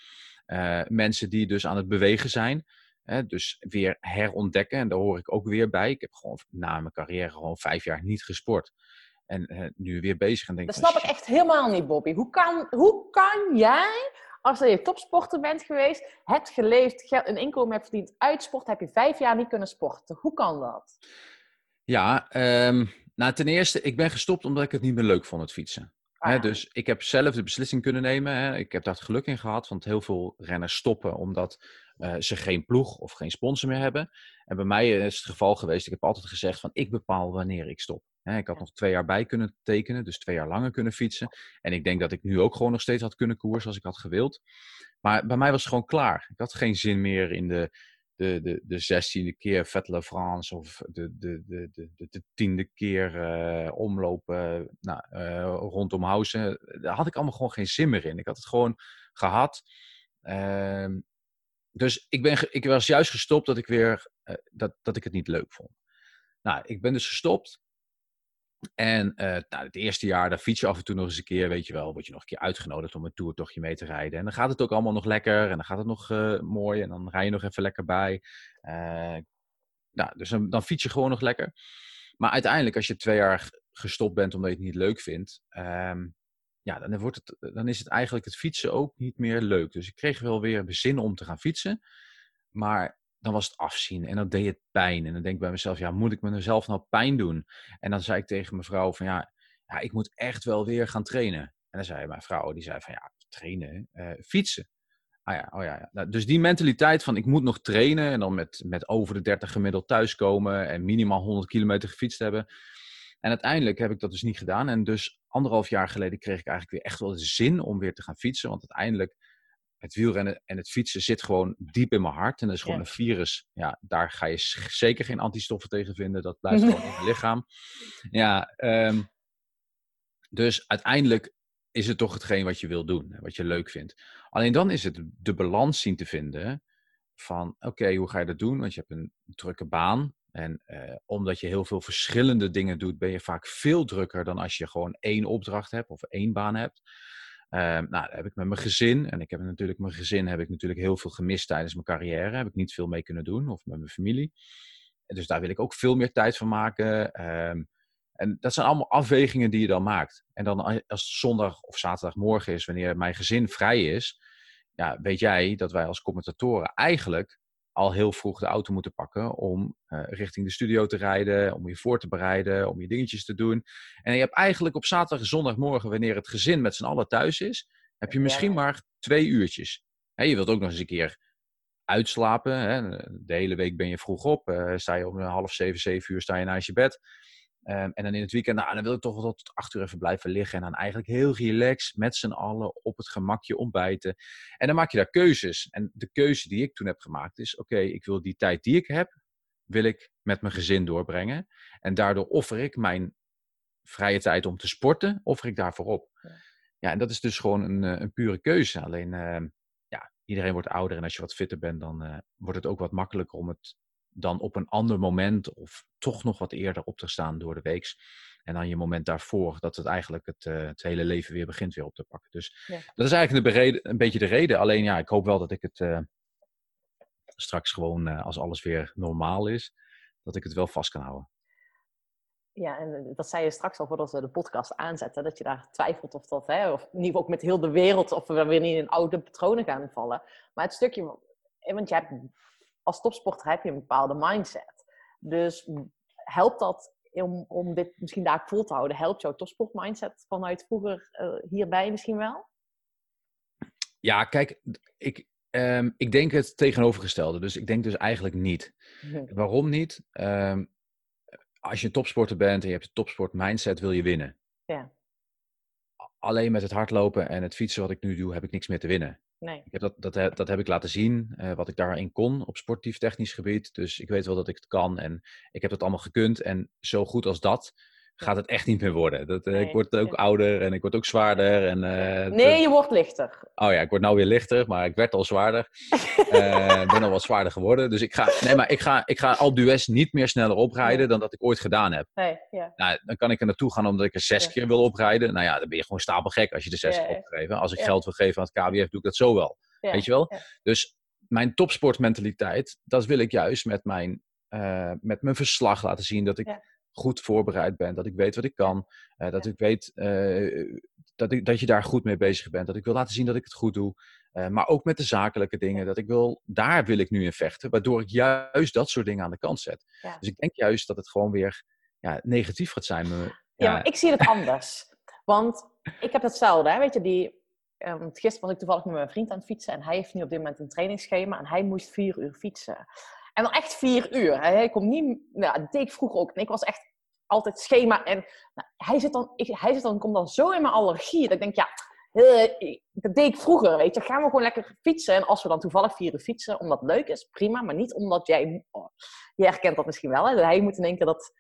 Eh, mensen die dus aan het bewegen zijn. Hè, dus weer herontdekken. En daar hoor ik ook weer bij. Ik heb gewoon na mijn carrière gewoon vijf jaar niet gesport. En nu weer bezig en denk Dat snap ik echt helemaal niet, Bobby. Hoe kan, hoe kan jij, als je topsporter bent geweest, hebt geleefd, geld, een inkomen hebt verdiend uit sport, heb je vijf jaar niet kunnen sporten? Hoe kan dat? Ja, ehm, nou ten eerste, ik ben gestopt omdat ik het niet meer leuk vond, het fietsen. Ah, dus ik heb zelf de beslissing kunnen nemen. Ik heb daar het geluk in gehad, want heel veel renners stoppen omdat eh, ze geen ploeg of geen sponsor meer hebben. En bij mij is het geval geweest, ik heb altijd gezegd van ik bepaal wanneer ik stop. Hè, ik had nog twee jaar bij kunnen tekenen, dus twee jaar langer kunnen fietsen. En ik denk dat ik nu ook gewoon nog steeds had kunnen koersen als ik had gewild. Maar bij mij was het gewoon klaar. Ik had geen zin meer in de, de, de, de zestiende keer Vet France of de, de, de, de, de, de tiende keer eh, omlopen nou, eh, rondom Hausen. Daar had ik allemaal gewoon geen zin meer in. Ik had het gewoon gehad. Dus ik, ben, ik was juist gestopt dat ik weer eh, dat, dat ik het niet leuk vond. Nou, ik ben dus gestopt. En eh, nou, het eerste jaar, daar fiets je af en toe nog eens een keer, weet je wel, word je nog een keer uitgenodigd om een toertochtje mee te rijden. En dan gaat het ook allemaal nog lekker en dan gaat het nog eh, mooi en dan rij je nog even lekker bij. Nou, dus dan, dan fiets je gewoon nog lekker. Maar uiteindelijk, als je twee jaar gestopt bent omdat je het niet leuk vindt, ehm, ja, dan, wordt het, dan is het eigenlijk het fietsen ook niet meer leuk. Dus ik kreeg wel weer zin om te gaan fietsen. Maar dan was het afzien en dan deed het pijn. En dan denk ik bij mezelf, ja, moet ik mezelf nou pijn doen? En dan zei ik tegen mijn vrouw van, ja, ja ik moet echt wel weer gaan trainen. En dan zei mijn vrouw, die zei van, ja, trainen, eh, fietsen. Ah ja, oh ja, ja. Nou, dus die mentaliteit van ik moet nog trainen en dan met, met over de 30 gemiddeld thuiskomen en minimaal 100 kilometer gefietst hebben. En uiteindelijk heb ik dat dus niet gedaan. En dus anderhalf jaar geleden kreeg ik eigenlijk weer echt wel de zin om weer te gaan fietsen. Want uiteindelijk het wielrennen en het fietsen zit gewoon diep in mijn hart. En dat is gewoon Ja. een virus. Ja, daar ga je zeker geen antistoffen tegen vinden. Dat blijft <laughs> gewoon in je lichaam. Ja, ehm, dus uiteindelijk is het toch hetgeen wat je wil doen, wat je leuk vindt. Alleen dan is het de balans zien te vinden van, oké, hoe ga je dat doen? Want je hebt een drukke baan. En eh, omdat je heel veel verschillende dingen doet, ben je vaak veel drukker dan als je gewoon één opdracht hebt of één baan hebt. Ehm, nou, dat heb ik met mijn gezin. En ik heb natuurlijk mijn gezin heb ik natuurlijk heel veel gemist tijdens mijn carrière. Heb ik niet veel mee kunnen doen, of met mijn familie. Dus daar wil ik ook veel meer tijd van maken. Ehm, en dat zijn allemaal afwegingen die je dan maakt. En dan als het zondag of zaterdagmorgen is, wanneer mijn gezin vrij is, ja, weet jij dat wij als commentatoren eigenlijk al heel vroeg de auto moeten pakken om eh, richting de studio te rijden, om je voor te bereiden, om je dingetjes te doen. En je hebt eigenlijk op zaterdag en zondagmorgen, wanneer het gezin met z'n allen thuis is, heb je Ja. misschien maar twee uurtjes. Hè, je wilt ook nog eens een keer uitslapen. Hè. De hele week ben je vroeg op. eh, sta je om half zeven, zeven uur sta je naast je bed. Ehm, en dan in het weekend, nou, dan wil ik toch wel tot acht uur even blijven liggen. En dan eigenlijk heel relaxed met z'n allen op het gemakje ontbijten. En dan maak je daar keuzes. En de keuze die ik toen heb gemaakt is: oké, ik wil die tijd die ik heb, wil ik met mijn gezin doorbrengen. En daardoor offer ik mijn vrije tijd om te sporten, offer ik daarvoor op. Ja. En dat is dus gewoon een, eh, een pure keuze. Alleen, ehm, ja, iedereen wordt ouder. En als je wat fitter bent, dan eh, wordt het ook wat makkelijker om het dan op een ander moment of toch nog wat eerder op te staan door de weeks. En dan je moment daarvoor, dat het eigenlijk het, eh, het hele leven weer begint weer op te pakken. Dus Ja. dat is eigenlijk de bereden, een beetje de reden. Alleen ja, ik hoop wel dat ik het eh, straks gewoon, eh, als alles weer normaal is, dat ik het wel vast kan houden. Ja, en dat zei je straks al voordat we de podcast aanzetten, dat je daar twijfelt of dat, hè, of in ieder geval ook met heel de wereld, of we weer niet in oude patronen gaan vallen. Maar het stukje, want je hebt, als topsporter heb je een bepaalde mindset. Dus helpt dat om, om dit misschien daar vol te houden? Helpt jouw topsportmindset vanuit vroeger eh, hierbij misschien wel? Ja, kijk, ik, ehm, ik denk het tegenovergestelde. Dus ik denk dus eigenlijk niet. Waarom niet? Ehm, als je een topsporter bent en je hebt een topsport mindset, wil je winnen. Ja. Alleen met het hardlopen en het fietsen wat ik nu doe, heb ik niks meer te winnen. Nee. Ik heb dat, dat, dat heb ik laten zien, eh, wat ik daarin kon op sportief technisch gebied. Dus ik weet wel dat ik het kan en ik heb het allemaal gekund. En zo goed als dat gaat het echt niet meer worden. Dat, eh, Nee, Ik word ook ouder en ik word ook zwaarder. En, eh, Nee, je wordt lichter. Oh ja, ik word nou weer lichter, maar ik werd al zwaarder. <laughs> Eh, Ik ben al wat zwaarder geworden. Dus ik ga, nee, maar ik ga, ik ga al dues niet meer sneller oprijden dan dat ik ooit gedaan heb. Nee, ja. Nou, dan kan ik er naartoe gaan omdat ik er zes Ja. keer wil oprijden. Nou ja, dan ben je gewoon stapelgek als je er zes Ja, keer ja. op wil geven. Als ik geld wil geven aan het KWF, doe ik dat zo wel. Weet je wel? Dus mijn topsportmentaliteit, dat wil ik juist met mijn, met mijn verslag laten zien. Dat ik. Goed voorbereid ben, dat ik weet wat ik kan. eh, dat ik weet eh, dat, ik, dat je daar goed mee bezig bent. Dat ik wil laten zien dat ik het goed doe. Eh, maar ook met de zakelijke dingen. Dat ik wil, daar wil ik nu in vechten. Waardoor ik juist dat soort dingen aan de kant zet. Ja. Dus ik denk juist dat het gewoon weer ja, negatief gaat zijn. Ja, ja, maar ik zie het anders. Want ik heb hetzelfde, hè? weet je, die... ehm, gisteren was ik toevallig met mijn vriend aan het fietsen en hij heeft nu op dit moment een trainingsschema en hij moest vier uur fietsen. En dan echt vier uur. Hij, hij komt niet... Nou, dat deed ik vroeger ook. En ik was echt altijd schema. En nou, hij, zit dan, ik, hij zit dan, komt dan zo in mijn allergie dat ik denk, ja, eh, dat deed ik vroeger, weet je. Gaan we gewoon lekker fietsen. En als we dan toevallig vier uur fietsen, omdat het leuk is, prima. Maar niet omdat jij... Oh, je herkent dat misschien wel, hè. Hij moet keer dat...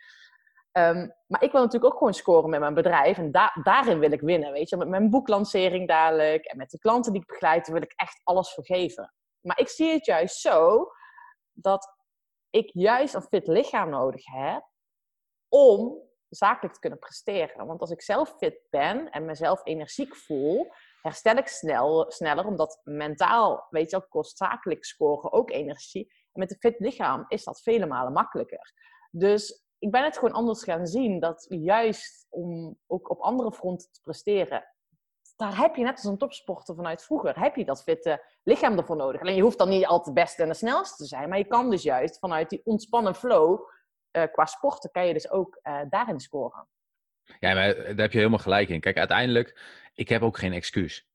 Ehm, maar ik wil natuurlijk ook gewoon scoren met mijn bedrijf. En da- daarin wil ik winnen, weet je. Met mijn boeklancering dadelijk. En met de klanten die ik begeleid, wil ik echt alles vergeven. Maar ik zie het juist zo, dat ik juist een fit lichaam nodig heb om zakelijk te kunnen presteren. Want als ik zelf fit ben en mezelf energiek voel, herstel ik snel, sneller, omdat mentaal, weet je wel, kost zakelijk scoren ook energie. En met een fit lichaam is dat vele malen makkelijker. Dus ik ben het gewoon anders gaan zien, dat juist om ook op andere fronten te presteren, daar heb je net als een topsporter vanuit vroeger, heb je dat fitte lichaam ervoor nodig. Alleen je hoeft dan niet altijd de beste en de snelste te zijn, maar je kan dus juist vanuit die ontspannen flow, qua sporten, kan je dus ook eh, daarin scoren. Ja, maar daar heb je helemaal gelijk in. Kijk, uiteindelijk, ik heb ook geen excuus.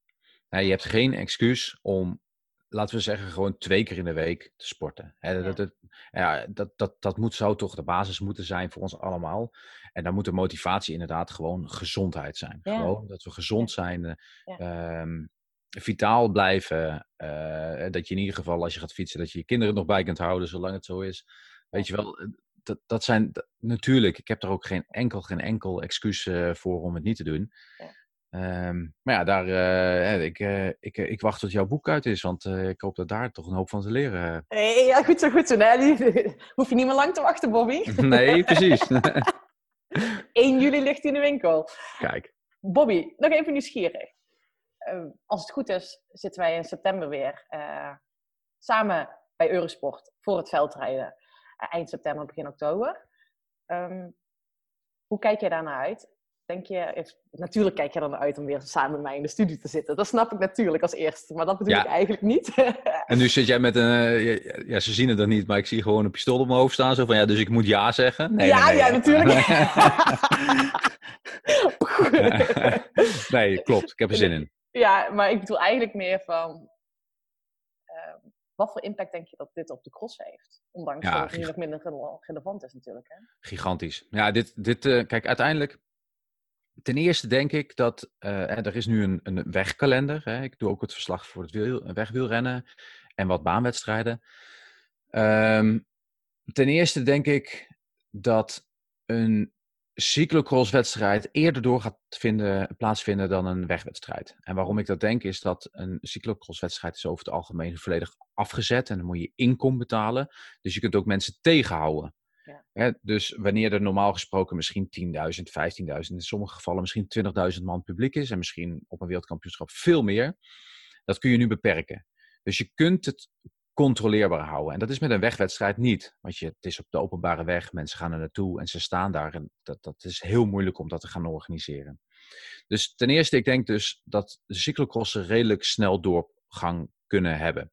Je hebt geen excuus om, laten we zeggen, gewoon twee keer in de week te sporten. Dat, dat, ja, dat, dat, dat moet, zou toch de basis moeten zijn voor ons allemaal. En dan moet de motivatie inderdaad gewoon gezondheid zijn. Ja. Gewoon dat we gezond zijn. eh, ehm, vitaal blijven. eh, dat je in ieder geval, als je gaat fietsen, dat je je kinderen nog bij kunt houden, zolang het zo is. Weet je wel, eh, dat, dat zijn dat- natuurlijk, ik heb daar ook geen enkel, geen enkel excuus eh, voor om het niet te doen. Ja. Ehm, maar ja, daar, eh, ik, eh, ik, ik wacht tot jouw boek uit is, want ik hoop dat daar toch een hoop van te leren. Hey, ja, goed zo, goed zo. Nee, hoef je niet meer lang te wachten, Bobby. <laughs> nee, precies. <laughs> 1 juli ligt in de winkel. Kijk, Bobby, nog even nieuwsgierig. Eh, als het goed is, zitten wij in september weer samen bij Eurosport voor het veldrijden. Eind september, begin oktober. Ehm, hoe kijk jij daarnaar uit? Denk je, natuurlijk kijk je er naar uit om weer samen met mij in de studio te zitten. Dat snap ik natuurlijk als eerste, maar dat bedoel Ja. ik eigenlijk niet. <laughs> en nu zit jij met een, eh, ja, ze zien het er niet, maar ik zie gewoon een pistool op mijn hoofd staan. Zo van, ja, dus ik moet ja zeggen. Nee, ja, nee, nee. ja, natuurlijk. <laughs> <laughs> nee, klopt. Ik heb er zin in. Ja, maar ik bedoel eigenlijk meer van... wat voor impact denk je dat dit op de cross heeft? Ondanks Ja, dat het nu nog minder rele- relevant is natuurlijk. Hè? Gigantisch. Ja, dit, dit eh, kijk, uiteindelijk. Ten eerste denk ik dat eh, er is nu een, een wegkalender. Hè. Ik doe ook het verslag voor het wiel, wegwielrennen en wat baanwedstrijden. Ehm, ten eerste denk ik dat een cyclocrosswedstrijd eerder door gaat vinden, plaatsvinden dan een wegwedstrijd. En waarom ik dat denk is dat een cyclocrosswedstrijd is over het algemeen volledig afgezet en dan moet je inkom betalen. Dus je kunt ook mensen tegenhouden. Hè, dus wanneer er normaal gesproken misschien 10.000, 15.000, in sommige gevallen misschien 20.000 man publiek is en misschien op een wereldkampioenschap veel meer, dat kun je nu beperken. Dus je kunt het controleerbaar houden. En dat is met een wegwedstrijd niet. Want je, het is op de openbare weg, mensen gaan er naartoe en ze staan daar. En dat, dat is heel moeilijk om dat te gaan organiseren. Dus ten eerste, ik denk dus dat de cyclocrossen redelijk snel doorgang kunnen hebben.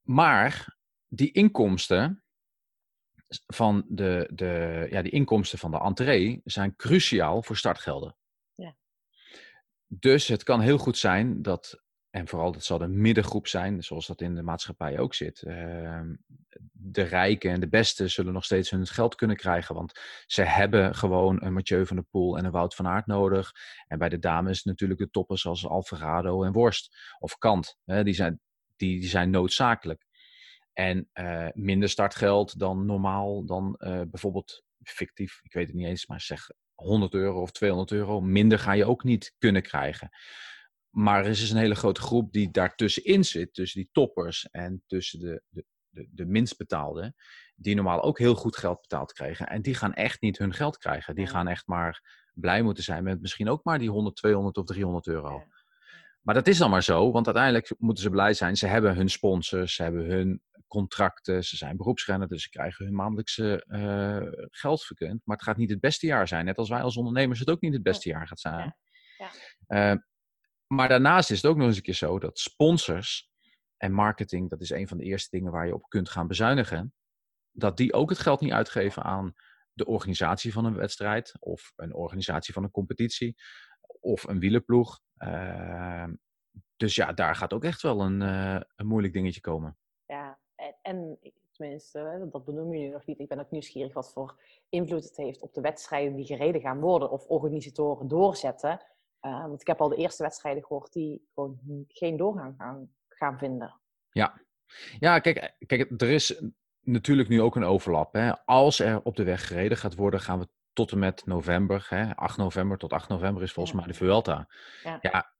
Maar die inkomsten van de, de, ja, die inkomsten van de entree zijn cruciaal voor startgelden. Ja. Dus het kan heel goed zijn dat, en vooral dat zal de middengroep zijn, zoals dat in de maatschappij ook zit. ehm, de rijken en de beste zullen nog steeds hun geld kunnen krijgen, want ze hebben gewoon een Mathieu van der Poel en een Wout van Aert nodig. En bij de dames natuurlijk de toppers zoals Alvarado en Worst of Kant. Die, zijn, die, die zijn noodzakelijk. En eh, minder startgeld dan normaal, dan eh, bijvoorbeeld fictief, ik weet het niet eens, maar zeg 100 euro of 200 euro. Minder ga je ook niet kunnen krijgen. Maar er is dus een hele grote groep die daartussenin zit, tussen die toppers en tussen de, de, de, de minst betaalden, die normaal ook heel goed geld betaald krijgen. En die gaan echt niet hun geld krijgen. Die Ja. gaan echt maar blij moeten zijn met misschien ook maar die 100, 200 of 300 euro. Ja. Maar dat is dan maar zo, want uiteindelijk moeten ze blij zijn. Ze hebben hun sponsors, ze hebben hun contracten, ze zijn beroepsrenner, dus ze krijgen hun maandelijkse eh, geld verkund. Maar het gaat niet het beste jaar zijn. Net als wij als ondernemers het ook niet het beste jaar gaat zijn. Ja. Eh, maar daarnaast is het ook nog eens een keer zo dat sponsors en marketing, dat is een van de eerste dingen waar je op kunt gaan bezuinigen, dat die ook het geld niet uitgeven aan de organisatie van een wedstrijd of een organisatie van een competitie of een wielerploeg. Ehm, dus ja, daar gaat ook echt wel een, eh, een moeilijk dingetje komen. Ja, en, en tenminste, dat benoem je nu nog niet. Ik ben ook nieuwsgierig wat voor invloed het heeft op de wedstrijden die gereden gaan worden of organisatoren doorzetten. Eh, want ik heb al de eerste wedstrijden gehoord die gewoon geen doorgang gaan, gaan vinden. Ja, kijk, kijk, er is natuurlijk nu ook een overlap. Hè. Als er op de weg gereden gaat worden, gaan we tot en met november, hè, 8 november tot 8 november is volgens Ja. mij de Vuelta. Ja. ja,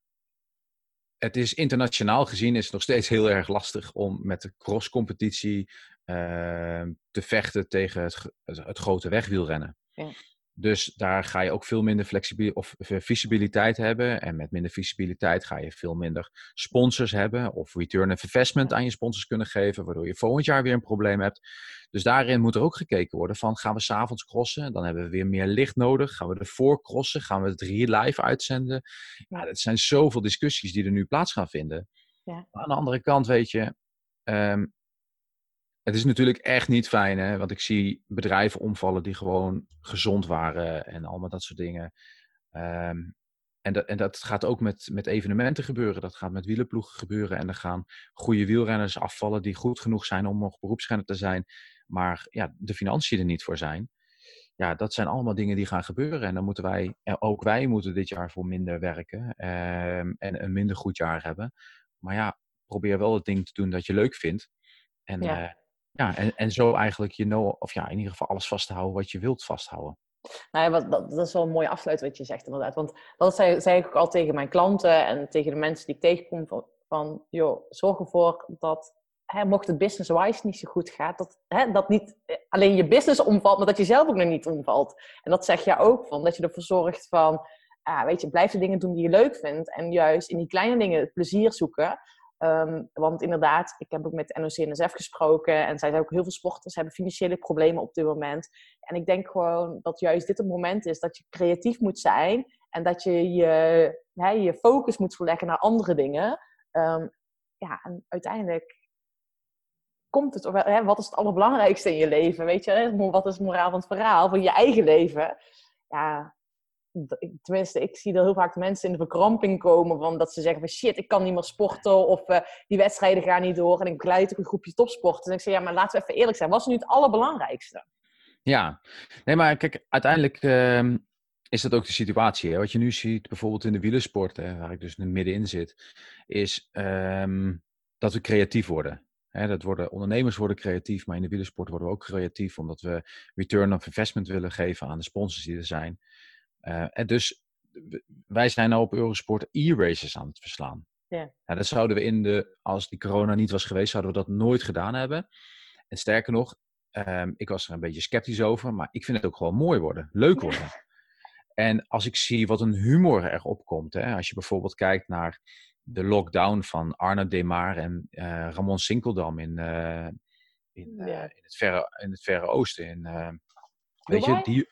het is internationaal gezien is het nog steeds heel erg lastig om met de crosscompetitie eh, te vechten tegen het, ge- het, het grote wegwielrennen. Ja. Dus daar ga je ook veel minder flexibi- of eh, visibiliteit hebben. En met minder visibiliteit ga je veel minder sponsors hebben. Of return of investment aan je sponsors kunnen geven. Waardoor je volgend jaar weer een probleem hebt. Dus daarin moet er ook gekeken worden van gaan we s'avonds crossen? Dan hebben we weer meer licht nodig. Gaan we ervoor crossen? Gaan we het real live uitzenden? Ja, dat zijn zoveel discussies die er nu plaats gaan vinden. Ja. Maar aan de andere kant weet je... ehm, het is natuurlijk echt niet fijn, hè? want ik zie bedrijven omvallen die gewoon gezond waren en allemaal dat soort dingen. Ehm, en, dat, en dat gaat ook met, met evenementen gebeuren. Dat gaat met wielerploegen gebeuren. En er gaan goede wielrenners afvallen die goed genoeg zijn om nog beroepsrenner te zijn. Maar ja, de financiën er niet voor zijn. ja, dat zijn allemaal dingen die gaan gebeuren. En dan moeten wij, en ook wij moeten dit jaar voor minder werken ehm, en een minder goed jaar hebben. Maar ja, probeer wel het ding te doen dat je leuk vindt. En Ja. ja, ja en, en zo eigenlijk je know, of ja, in ieder geval alles vasthouden wat je wilt vasthouden. Nou ja, dat, is wel een mooie afsluit wat je zegt inderdaad. Want dat zei, ik ook al tegen mijn klanten en tegen de mensen die ik tegenkom. Van, van joh, zorg ervoor dat, hè, mocht het business-wise niet zo goed gaat, dat, hè, dat niet eh, alleen je business omvalt, maar dat je zelf ook nog niet omvalt. En dat zeg je ook van, dat je ervoor zorgt van, ah, weet je, blijf de dingen doen die je leuk vindt. En juist in die kleine dingen het plezier zoeken. Ehm, want inderdaad, ik heb ook met NOC-NSF gesproken. En zij zei ook heel veel sporters hebben financiële problemen op dit moment. En ik denk gewoon dat juist dit het moment is dat je creatief moet zijn. En dat je je, je focus moet verleggen naar andere dingen. Ehm, ja, en uiteindelijk komt het, hè, wat is het allerbelangrijkste in je leven? Weet je, wat is het moraal van het verhaal van je eigen leven? Ja, tenminste, ik zie er heel vaak mensen in de verkramping komen van dat ze zeggen van shit, ik kan niet meer sporten of eh, die wedstrijden gaan niet door en ik begeleid ook een groepje topsporters. En ik zeg ja, maar laten we even eerlijk zijn, wat is nu het allerbelangrijkste? Ja, nee, maar kijk, uiteindelijk ehm, is dat ook de situatie. Hè? Wat je nu ziet, bijvoorbeeld in de wielersport, hè, waar ik dus middenin zit, is ehm, dat we creatief worden. Dat worden. Ondernemers worden creatief, maar in de wielersport worden we ook creatief, omdat we return of investment willen geven aan de sponsors die er zijn. Eh, en dus wij zijn nou op Eurosport e-races aan het verslaan. Ja. Nou, dat zouden we in de, als die corona niet was geweest, zouden we dat nooit gedaan hebben. En sterker nog, Ehm, ik was er een beetje sceptisch over, maar ik vind het ook gewoon mooi worden, leuk worden. <laughs> En als ik zie wat een humor erop komt, hè, als je bijvoorbeeld kijkt naar de lockdown van Arno Demar en eh, Ramon Sinkeldam in, eh, in, Ja. in, het verre, in het Verre Oosten. In, weet je, die,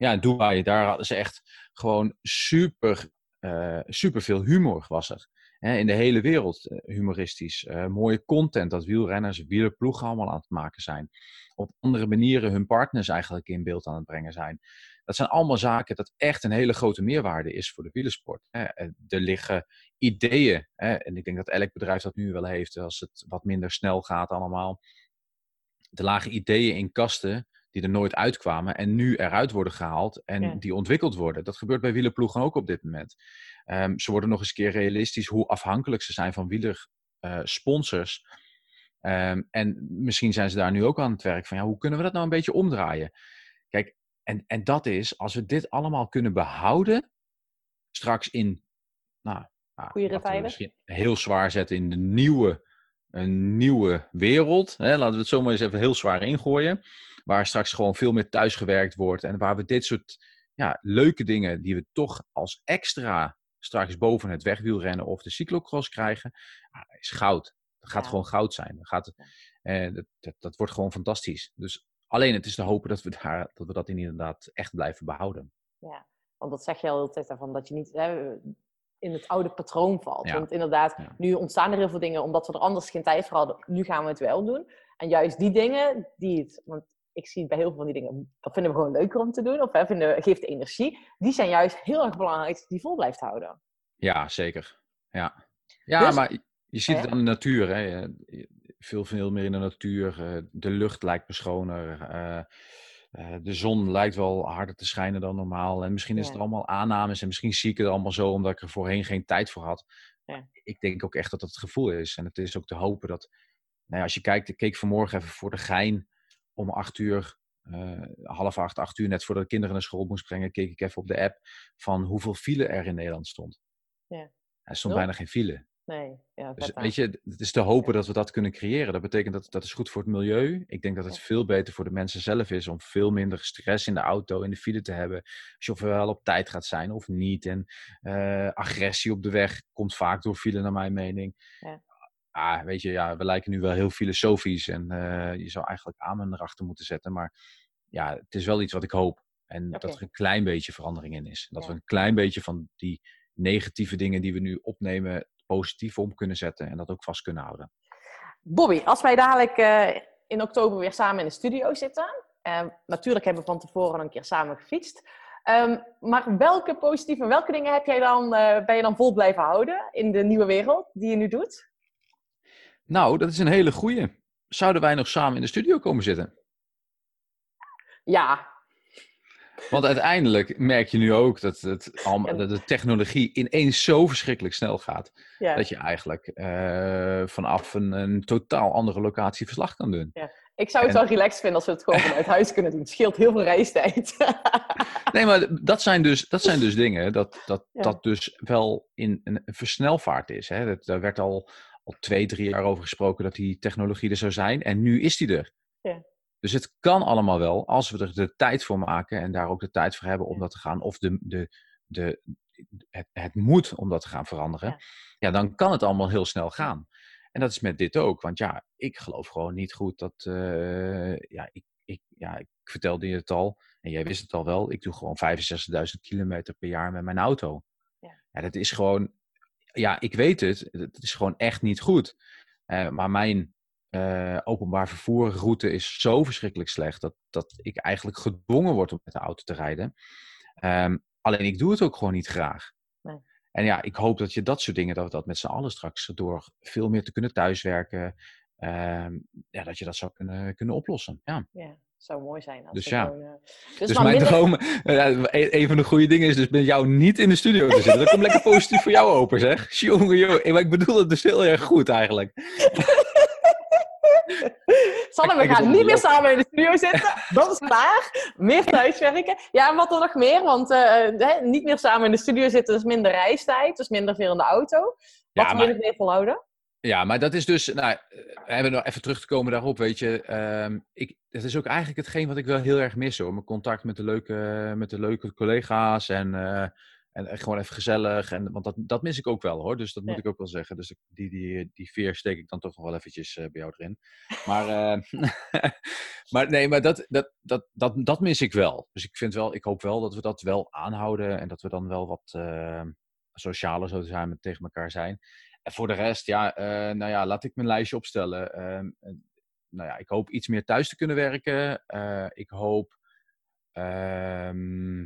ja, Dubai, daar hadden ze echt gewoon super, eh, super veel humor was er. In de hele wereld eh, humoristisch. Eh, mooie content dat wielrenners, wielerploegen allemaal aan het maken zijn. Op andere manieren hun partners eigenlijk in beeld aan het brengen zijn. Dat zijn allemaal zaken dat echt een hele grote meerwaarde is voor de wielersport. Er liggen ideeën, en ik denk dat elk bedrijf dat nu wel heeft, als het wat minder snel gaat allemaal. Er lagen ideeën in kasten die er nooit uitkwamen en nu eruit worden gehaald en Ja. die ontwikkeld worden. Dat gebeurt bij wielerploegen ook op dit moment. Ehm, ze worden nog eens een keer realistisch hoe afhankelijk ze zijn van wielersponsors. Ehm, en misschien zijn ze daar nu ook aan het werk van, ja, hoe kunnen we dat nou een beetje omdraaien? Kijk, en, en dat is, als we dit allemaal kunnen behouden, straks in, nou, nou, misschien heel zwaar zetten in de nieuwe, een nieuwe wereld. Hè? Laten we het zomaar eens even heel zwaar ingooien. Waar straks gewoon veel meer thuisgewerkt wordt en waar we dit soort ja, leuke dingen die we toch als extra straks boven het wegwielrennen of de cyclocross krijgen, ja, is goud. Dat gaat Ja. gewoon goud zijn. Dat, gaat, eh, dat, dat, dat wordt gewoon fantastisch. Dus alleen het is te hopen dat we, daar, dat, we dat inderdaad echt blijven behouden. Ja, want dat zeg je al de hele tijd daarvan, dat je niet hè, in het oude patroon valt. Ja. Want inderdaad, Ja. nu ontstaan er heel veel dingen omdat we er anders geen tijd voor hadden. Nu gaan we het wel doen. En juist die dingen, die het, want ik zie bij heel veel van die dingen, dat vinden we gewoon leuker om te doen, of hè, vinden, geeft energie. Die zijn juist heel erg belangrijk dat die vol blijft houden. Ja, zeker. Ja, ja Dus- maar je- ziet het aan de natuur. Hè. Veel, veel meer in de natuur. eh, De lucht lijkt me schoner. eh, eh, De zon lijkt wel harder te schijnen dan normaal. En misschien is Ja. het allemaal aannames. En misschien zie ik het allemaal zo omdat ik er voorheen geen tijd voor had. Ja. Ik denk ook echt dat dat het gevoel is. En het is ook te hopen dat... Nou ja, als je kijkt, ik keek vanmorgen even voor de gein om acht uur... eh, half acht, acht uur, net voordat de kinderen naar school moest brengen, keek ik even op de app van hoeveel file er in Nederland stond. Ja. Er stond bijna geen file. Nee, ja, Dus weet je, het is te hopen dat we dat kunnen creëren. Dat betekent dat dat is goed voor het milieu. Ik denk dat het Ja. veel beter voor de mensen zelf is om veel minder stress in de auto, in de file te hebben. Als je ofwel op tijd gaat zijn of niet. En eh, agressie op de weg komt vaak door file, naar mijn mening. Ja. Ah, weet je, ja, we lijken nu wel heel filosofisch en eh, je zou eigenlijk amen erachter moeten zetten. Maar ja, het is wel iets wat ik hoop. En dat er een klein beetje verandering in is. Dat Ja. we een klein beetje van die negatieve dingen die we nu opnemen, positief om kunnen zetten en dat ook vast kunnen houden. Bobby, als wij dadelijk eh, in oktober weer samen in de studio zitten. eh, natuurlijk hebben we van tevoren een keer samen gefietst. Ehm, maar welke positieve, welke dingen heb jij dan, ben je dan vol blijven houden in de nieuwe wereld die je nu doet? Nou, dat is een hele goeie. Zouden wij nog samen in de studio komen zitten? Ja, Want uiteindelijk merk je nu ook dat, het, dat de technologie ineens zo verschrikkelijk snel gaat. Ja. Dat je eigenlijk eh, vanaf een, een totaal andere locatie verslag kan doen. Ik zou het En- wel relaxed vinden als we het gewoon vanuit huis <laughs> kunnen doen. Het scheelt heel veel reistijd. <laughs> Nee, maar dat zijn dus, dat zijn dus dingen dat, dat, Ja. dat dus wel in een, een versnelvaart is. Hè? Dat, daar werd al, al twee, drie jaar over gesproken dat die technologie er zou zijn. En nu is die er. Ja. Dus het kan allemaal wel als we er de tijd voor maken en daar ook de tijd voor hebben om dat te gaan. Of de, de, de, het, het moet om dat te gaan veranderen. Ja. Ja. dan kan het allemaal heel snel gaan. En dat is met dit ook. Want ja, ik geloof gewoon niet goed dat. eh, ja, ik, ik, ja, ik vertelde je het al. En jij wist het al wel. Ik doe gewoon 65.000 kilometer per jaar met mijn auto. Ja. Ja, dat is gewoon. Ja, ik weet het. Het is gewoon echt niet goed. Eh, maar mijn eh, openbaar vervoerroute is zo verschrikkelijk slecht. Dat, dat ik eigenlijk gedwongen word om met de auto te rijden. Ehm, alleen ik doe het ook gewoon niet graag. Nee. En ja, ik hoop dat je dat soort dingen, dat we dat met z'n allen straks door veel meer te kunnen thuiswerken. ehm, ja, dat je dat zou kunnen, kunnen oplossen. Ja. ja, zou mooi zijn. Als Dus ja. gewoon, eh, Dus, maar mijn minder- droom, <laughs> eh, een een van de goede dingen is dus met jou niet in de studio te zitten. Dat komt lekker positief voor jou open, zeg. <laughs> Jongen, jongen. Maar ik bedoel het dus heel erg goed eigenlijk. <laughs> Sanne, we gaan niet meer samen in de studio zitten. Dat is klaar. Meer thuiswerken. Ja, en wat er nog meer? Want eh, hè, niet meer samen in de studio zitten is minder reistijd. Dus minder veel in de auto. Wat Ja, wil maar- nog meer volhouden? Ja, maar dat is dus, nou, eh, we hebben nog even terug te komen daarop, weet je. ehm, ik, het is ook eigenlijk hetgeen wat ik wel heel erg mis hoor. Mijn contact met de leuke, met de leuke collega's en, eh, en, gewoon even gezellig. En, want dat, dat mis ik ook wel hoor, dus dat moet Ja. ik ook wel zeggen. Dus die, die, die veer steek ik dan toch nog wel eventjes eh, bij jou erin. Maar, eh, <laughs> maar nee, maar dat, dat, dat, dat, dat mis ik wel. Dus ik vind wel, ik hoop wel dat we dat wel aanhouden en dat we dan wel wat eh, socialer zo zijn met tegen elkaar zijn. En voor de rest, ja, eh, nou ja, laat ik mijn lijstje opstellen. Ehm, eh, nou ja, ik hoop iets meer thuis te kunnen werken. Eh, ik hoop. ehm,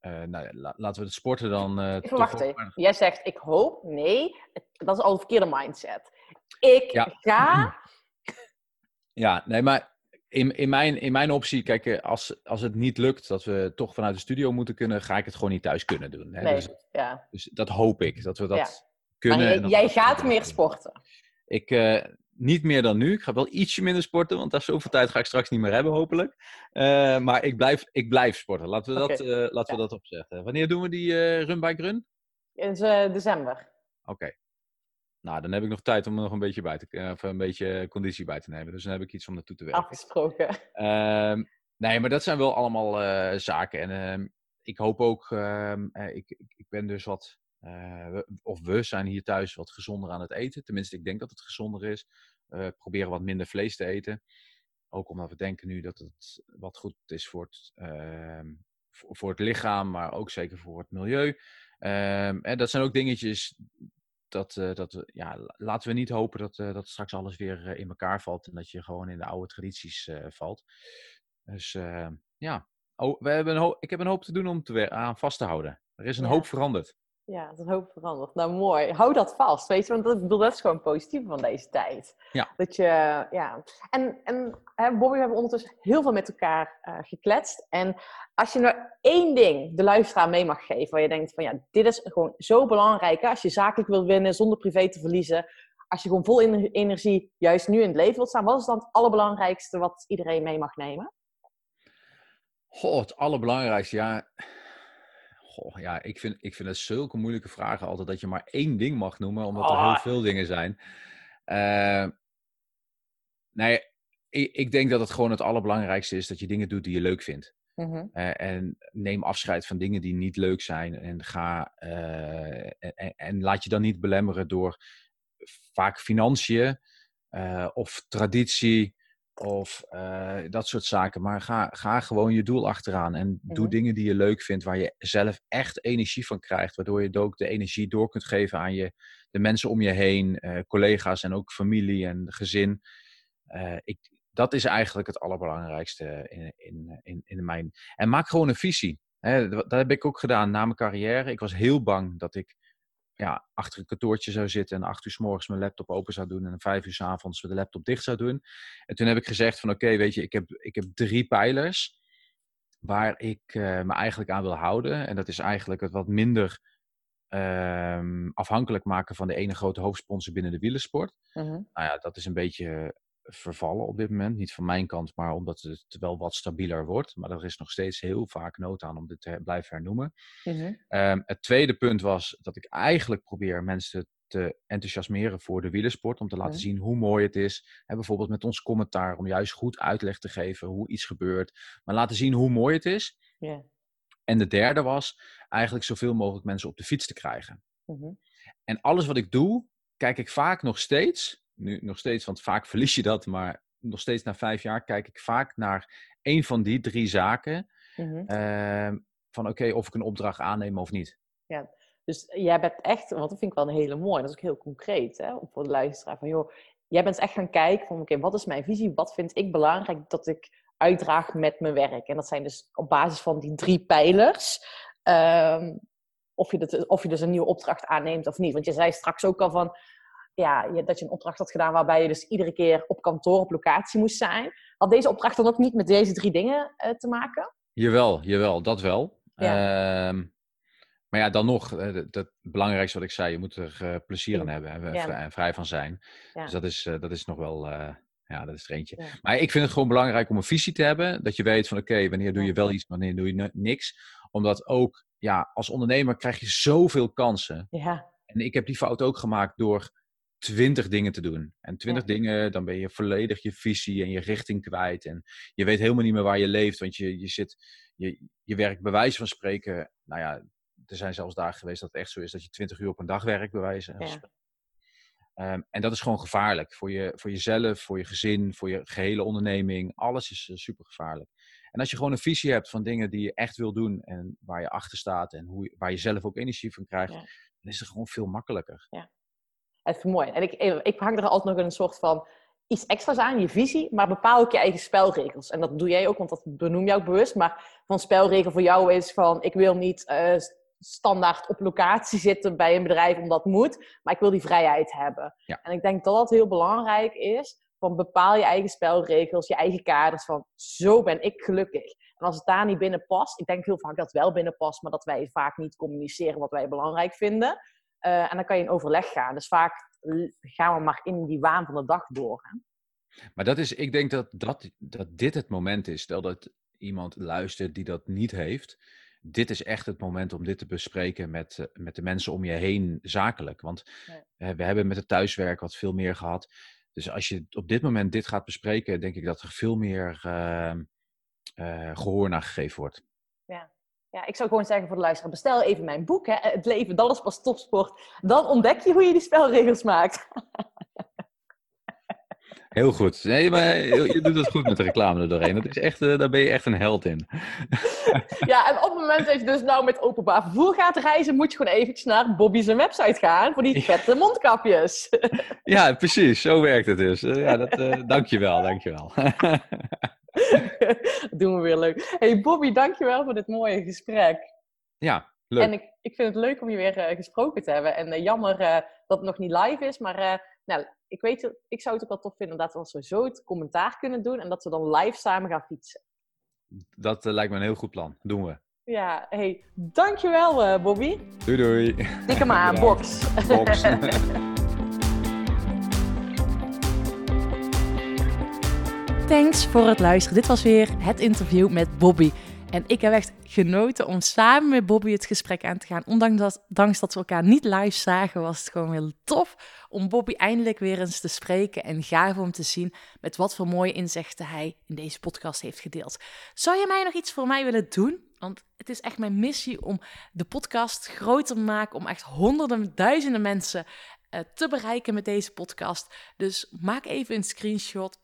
eh, nou la- laten we het sporten dan. Even wachten. Jij zegt ik hoop. Nee, dat is al een verkeerde mindset. Ik Ja. ga. <clears throat> Ja, nee, maar in, in, mijn, in mijn optie, kijk, als, als het niet lukt dat we toch vanuit de studio moeten kunnen, ga ik het gewoon niet thuis kunnen doen. Hè? Nee, Dus, ja. dus dat hoop ik, dat we dat. Kunnen. Jij, gaat meer sporten. Ik, eh, niet meer dan nu. Ik ga wel ietsje minder sporten, want daar zoveel tijd ga ik straks niet meer hebben, hopelijk. Eh, maar ik blijf, ik blijf sporten. Laten we, dat, eh, laten we dat opzetten. Wanneer doen we die eh, run bike run? In december. Oké. Nou, dan heb ik nog tijd om er nog een beetje bij te, of een beetje conditie bij te nemen. Dus dan heb ik iets om naartoe te werken. Afgesproken. Ehm, nee, maar dat zijn wel allemaal zaken. En ehm, ik hoop ook, ehm, eh, ik, ik ben dus wat, eh, we- of we zijn hier thuis wat gezonder aan het eten. Tenminste, ik denk dat het gezonder is. We proberen wat minder vlees te eten. Ook omdat we denken nu dat het wat goed is voor het, ehm, voor, voor het lichaam, maar ook zeker voor het milieu. Ehm, en dat zijn ook dingetjes dat, eh, dat we, ja, la- laten we niet hopen dat, dat straks alles weer in elkaar valt en dat je gewoon in de oude tradities valt. Dus ja, oh, we hebben een hoop, ik heb een hoop te doen om te aan vast te houden. Er is een Ja. hoop veranderd. Ja, dat hoop veranderd. Nou, mooi. Hou dat vast, weet je. Want dat, bedoel, dat is gewoon positief van deze tijd. Ja. Dat je, ja. En, en hè, Bobby, we hebben ondertussen heel veel met elkaar eh, gekletst. En als je nou één ding de luisteraar mee mag geven, waar je denkt van, ja, dit is gewoon zo belangrijk. Hè? Als je zakelijk wilt winnen, zonder privé te verliezen. Als je gewoon vol ener- energie juist nu in het leven wilt staan. Wat is dan het allerbelangrijkste wat iedereen mee mag nemen? Goh, het allerbelangrijkste, ja. Goh, ja, ik vind, ik vind het zulke moeilijke vragen altijd dat je maar één ding mag noemen, omdat er Ah. heel veel dingen zijn. Eh, nee, ik, ik denk dat het gewoon het allerbelangrijkste is dat je dingen doet die je leuk vindt. Mhm. Eh, en neem afscheid van dingen die niet leuk zijn. En, ga, eh, en, en- laat je dan niet belemmeren door vaak financiën of traditie of eh, dat soort zaken. Maar ga, ga gewoon je doel achteraan. En doe Mhm. dingen die je leuk vindt, waar je zelf echt energie van krijgt. Waardoor je ook de energie door kunt geven aan je, de mensen om je heen, eh, collega's en ook familie en gezin. Eh, ik, dat is eigenlijk het allerbelangrijkste in, in, in, in mijn. En maak gewoon een visie. Hè, dat heb ik ook gedaan na mijn carrière. Ik was heel bang dat ik ja, achter een kantoortje zou zitten en acht uur s morgens mijn laptop open zou doen en vijf uur s avonds de laptop dicht zou doen. En toen heb ik gezegd van oké, weet je, ik heb, ik heb drie pijlers waar ik eh, me eigenlijk aan wil houden. En dat is eigenlijk het wat minder ehm, afhankelijk maken van de ene grote hoofdsponsor binnen de wielersport. Mhm. Nou ja, dat is een beetje vervallen op dit moment. Niet van mijn kant, maar omdat het wel wat stabieler wordt. Maar er is nog steeds heel vaak nood aan om dit te blijven hernoemen. Mhm. Ehm, het tweede punt was dat ik eigenlijk probeer mensen te enthousiasmeren voor de wielersport. Om te laten Mhm. zien hoe mooi het is. Hè, bijvoorbeeld met ons commentaar. Om juist goed uitleg te geven hoe iets gebeurt. Maar laten zien hoe mooi het is. En de derde was eigenlijk zoveel mogelijk mensen op de fiets te krijgen. Mhm. En alles wat ik doe, kijk ik vaak nog steeds. Nu nog steeds, want vaak <laughs> verlies je dat. Maar nog steeds na vijf jaar kijk ik vaak naar één van die drie zaken. Mhm. Ehm, van oké, of ik een opdracht aanneem of niet. Dus jij bent echt, want dat vind ik wel een hele mooie, dat is ook heel concreet hè, voor de luisteraar. Van joh, jij bent echt gaan kijken van oké, wat is mijn visie? Wat vind ik belangrijk dat ik uitdraag met mijn werk? En dat zijn dus op basis van die drie pijlers. ehm, of, je dat, of je dus een nieuwe opdracht aanneemt of niet. Want je zei straks ook al van, ja, je- dat je een opdracht had gedaan waarbij je dus iedere keer op kantoor, op locatie moest zijn. Had deze opdracht dan ook niet met deze drie dingen eh, te maken? Jawel, jawel, dat wel. Ja. Ehm, maar ja, dan nog, eh, het belangrijkste wat ik zei, je moet er eh, plezier aan hebben en, Ja. vrij, van zijn. Ja. Dus dat is, eh, dat is nog wel, eh, ja, dat is er eentje. Maar ik vind het gewoon belangrijk om een visie te hebben. Dat je weet van oké, wanneer doe je wel iets, wanneer doe je ni- niks. Omdat ook, ja, als ondernemer krijg je zoveel kansen. Ja, En ik heb die fout ook gemaakt door twintig dingen te doen. En twintig Ja. dingen, dan ben je volledig je visie en je richting kwijt. En je weet helemaal niet meer waar je leeft, want je, je zit, je, je werkt bij wijze van spreken. Nou ja, er zijn zelfs dagen geweest dat het echt zo is dat je twintig uur op een dag werkt, bij wijze van Ja. spreken. Ehm, en dat is gewoon gevaarlijk voor, je, voor jezelf, voor je gezin, voor je gehele onderneming. Alles is super gevaarlijk. En als je gewoon een visie hebt van dingen die je echt wil doen en waar je achter staat en hoe, waar je zelf ook energie van krijgt, Ja. dan is het gewoon veel makkelijker. Het mooi. En ik, ik hang er altijd nog een soort van iets extra's aan, je visie, maar bepaal ook je eigen spelregels. En dat doe jij ook, want dat benoem je ook bewust. Maar van spelregel voor jou is van, ik wil niet eh, standaard op locatie <laughs> zitten bij een bedrijf omdat het moet, maar ik wil die vrijheid hebben. Ja. En ik denk dat dat heel belangrijk is, van bepaal je eigen spelregels, je eigen kaders, van zo ben ik gelukkig. En als het daar niet binnen past, ik denk heel vaak dat het wel binnen past, maar dat wij vaak niet communiceren wat wij belangrijk vinden. Eh, en dan kan je in overleg gaan. Dus vaak gaan we maar in die waan van de dag door. Hè? Maar dat is, ik denk dat, dat, dat dit het moment is. Stel dat iemand luistert die dat niet heeft. Dit is echt het moment om dit te bespreken met, eh, met de mensen om je heen zakelijk. Want we hebben met het thuiswerk wat veel meer gehad. Dus als je op dit moment dit gaat bespreken, denk ik dat er veel meer ehm, eh, gehoor naar gegeven wordt. Ja, ik zou gewoon zeggen voor de luisteraar, bestel even mijn boek. Hè? Het leven, dat is pas topsport. Dan ontdek je hoe je die spelregels maakt. Heel goed. Nee, maar je doet het goed met de reclame er doorheen. Dat is echt, eh, daar ben je echt een held in. <laughs> ja, en op het moment dat je dus nou met openbaar vervoer gaat reizen, moet je gewoon eventjes naar Bobby's website gaan voor die vette mondkapjes. Ja, precies. Zo werkt het dus. Eh, ja, dat, eh dankjewel, dankjewel. <laughs> <laughs> dat doen we weer leuk. Hey Bobby, dankjewel voor dit mooie gesprek. ja, leuk. En ik, ik vind het leuk om je weer eh, gesproken te hebben. En eh, jammer eh, dat het nog niet live is, maar nou, ik, weet, ik zou het ook wel tof vinden dat we als we zo het commentaar kunnen doen en dat we dan live samen gaan fietsen. Dat lijkt me een heel goed plan. Doen we. Ja, hey, dankjewel Bobby. Doei doei. Tik hem aan, <laughs> box. Box. <laughs> Thanks voor het luisteren. Dit was weer het interview met Bobby. En ik heb echt genoten om samen met Bobby het gesprek aan te gaan. Ondanks dat, dat we elkaar niet live zagen, was het gewoon heel tof om Bobby eindelijk weer eens te spreken. En gaaf om te zien met wat voor mooie inzichten hij in deze podcast heeft gedeeld. Zou je mij nog iets voor mij willen doen? Want het is echt mijn missie om de podcast groter te maken, om echt honderden, duizenden mensen eh, te bereiken met deze podcast. Dus maak even een screenshot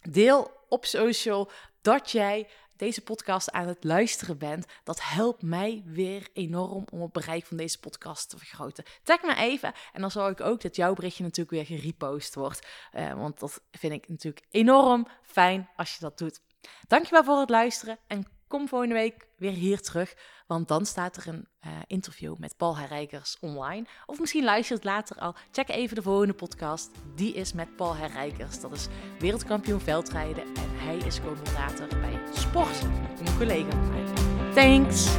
Deel op social dat jij deze podcast aan het luisteren bent. Dat helpt mij weer enorm om het bereik van deze podcast te vergroten. Tag me even en dan zorg ik ook dat jouw berichtje natuurlijk weer gerepost wordt. Eh, want dat vind ik natuurlijk enorm fijn als je dat doet. Dankjewel voor het luisteren en kom volgende week weer hier terug. Want dan staat er een eh, interview met Paul Herrijkers online. Of misschien luister je het later al. Check even de volgende podcast. Die is met Paul Herrijkers. Dat is wereldkampioen veldrijden. En hij is commentator bij sport. Een collega van mij. Thanks!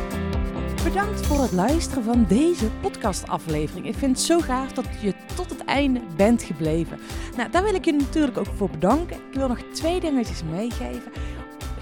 Bedankt voor het luisteren van deze podcastaflevering. Ik vind het zo gaaf dat je tot het einde bent gebleven. Nou, daar wil ik je natuurlijk ook voor bedanken. Ik wil nog twee dingetjes meegeven.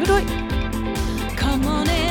ブロイカモネ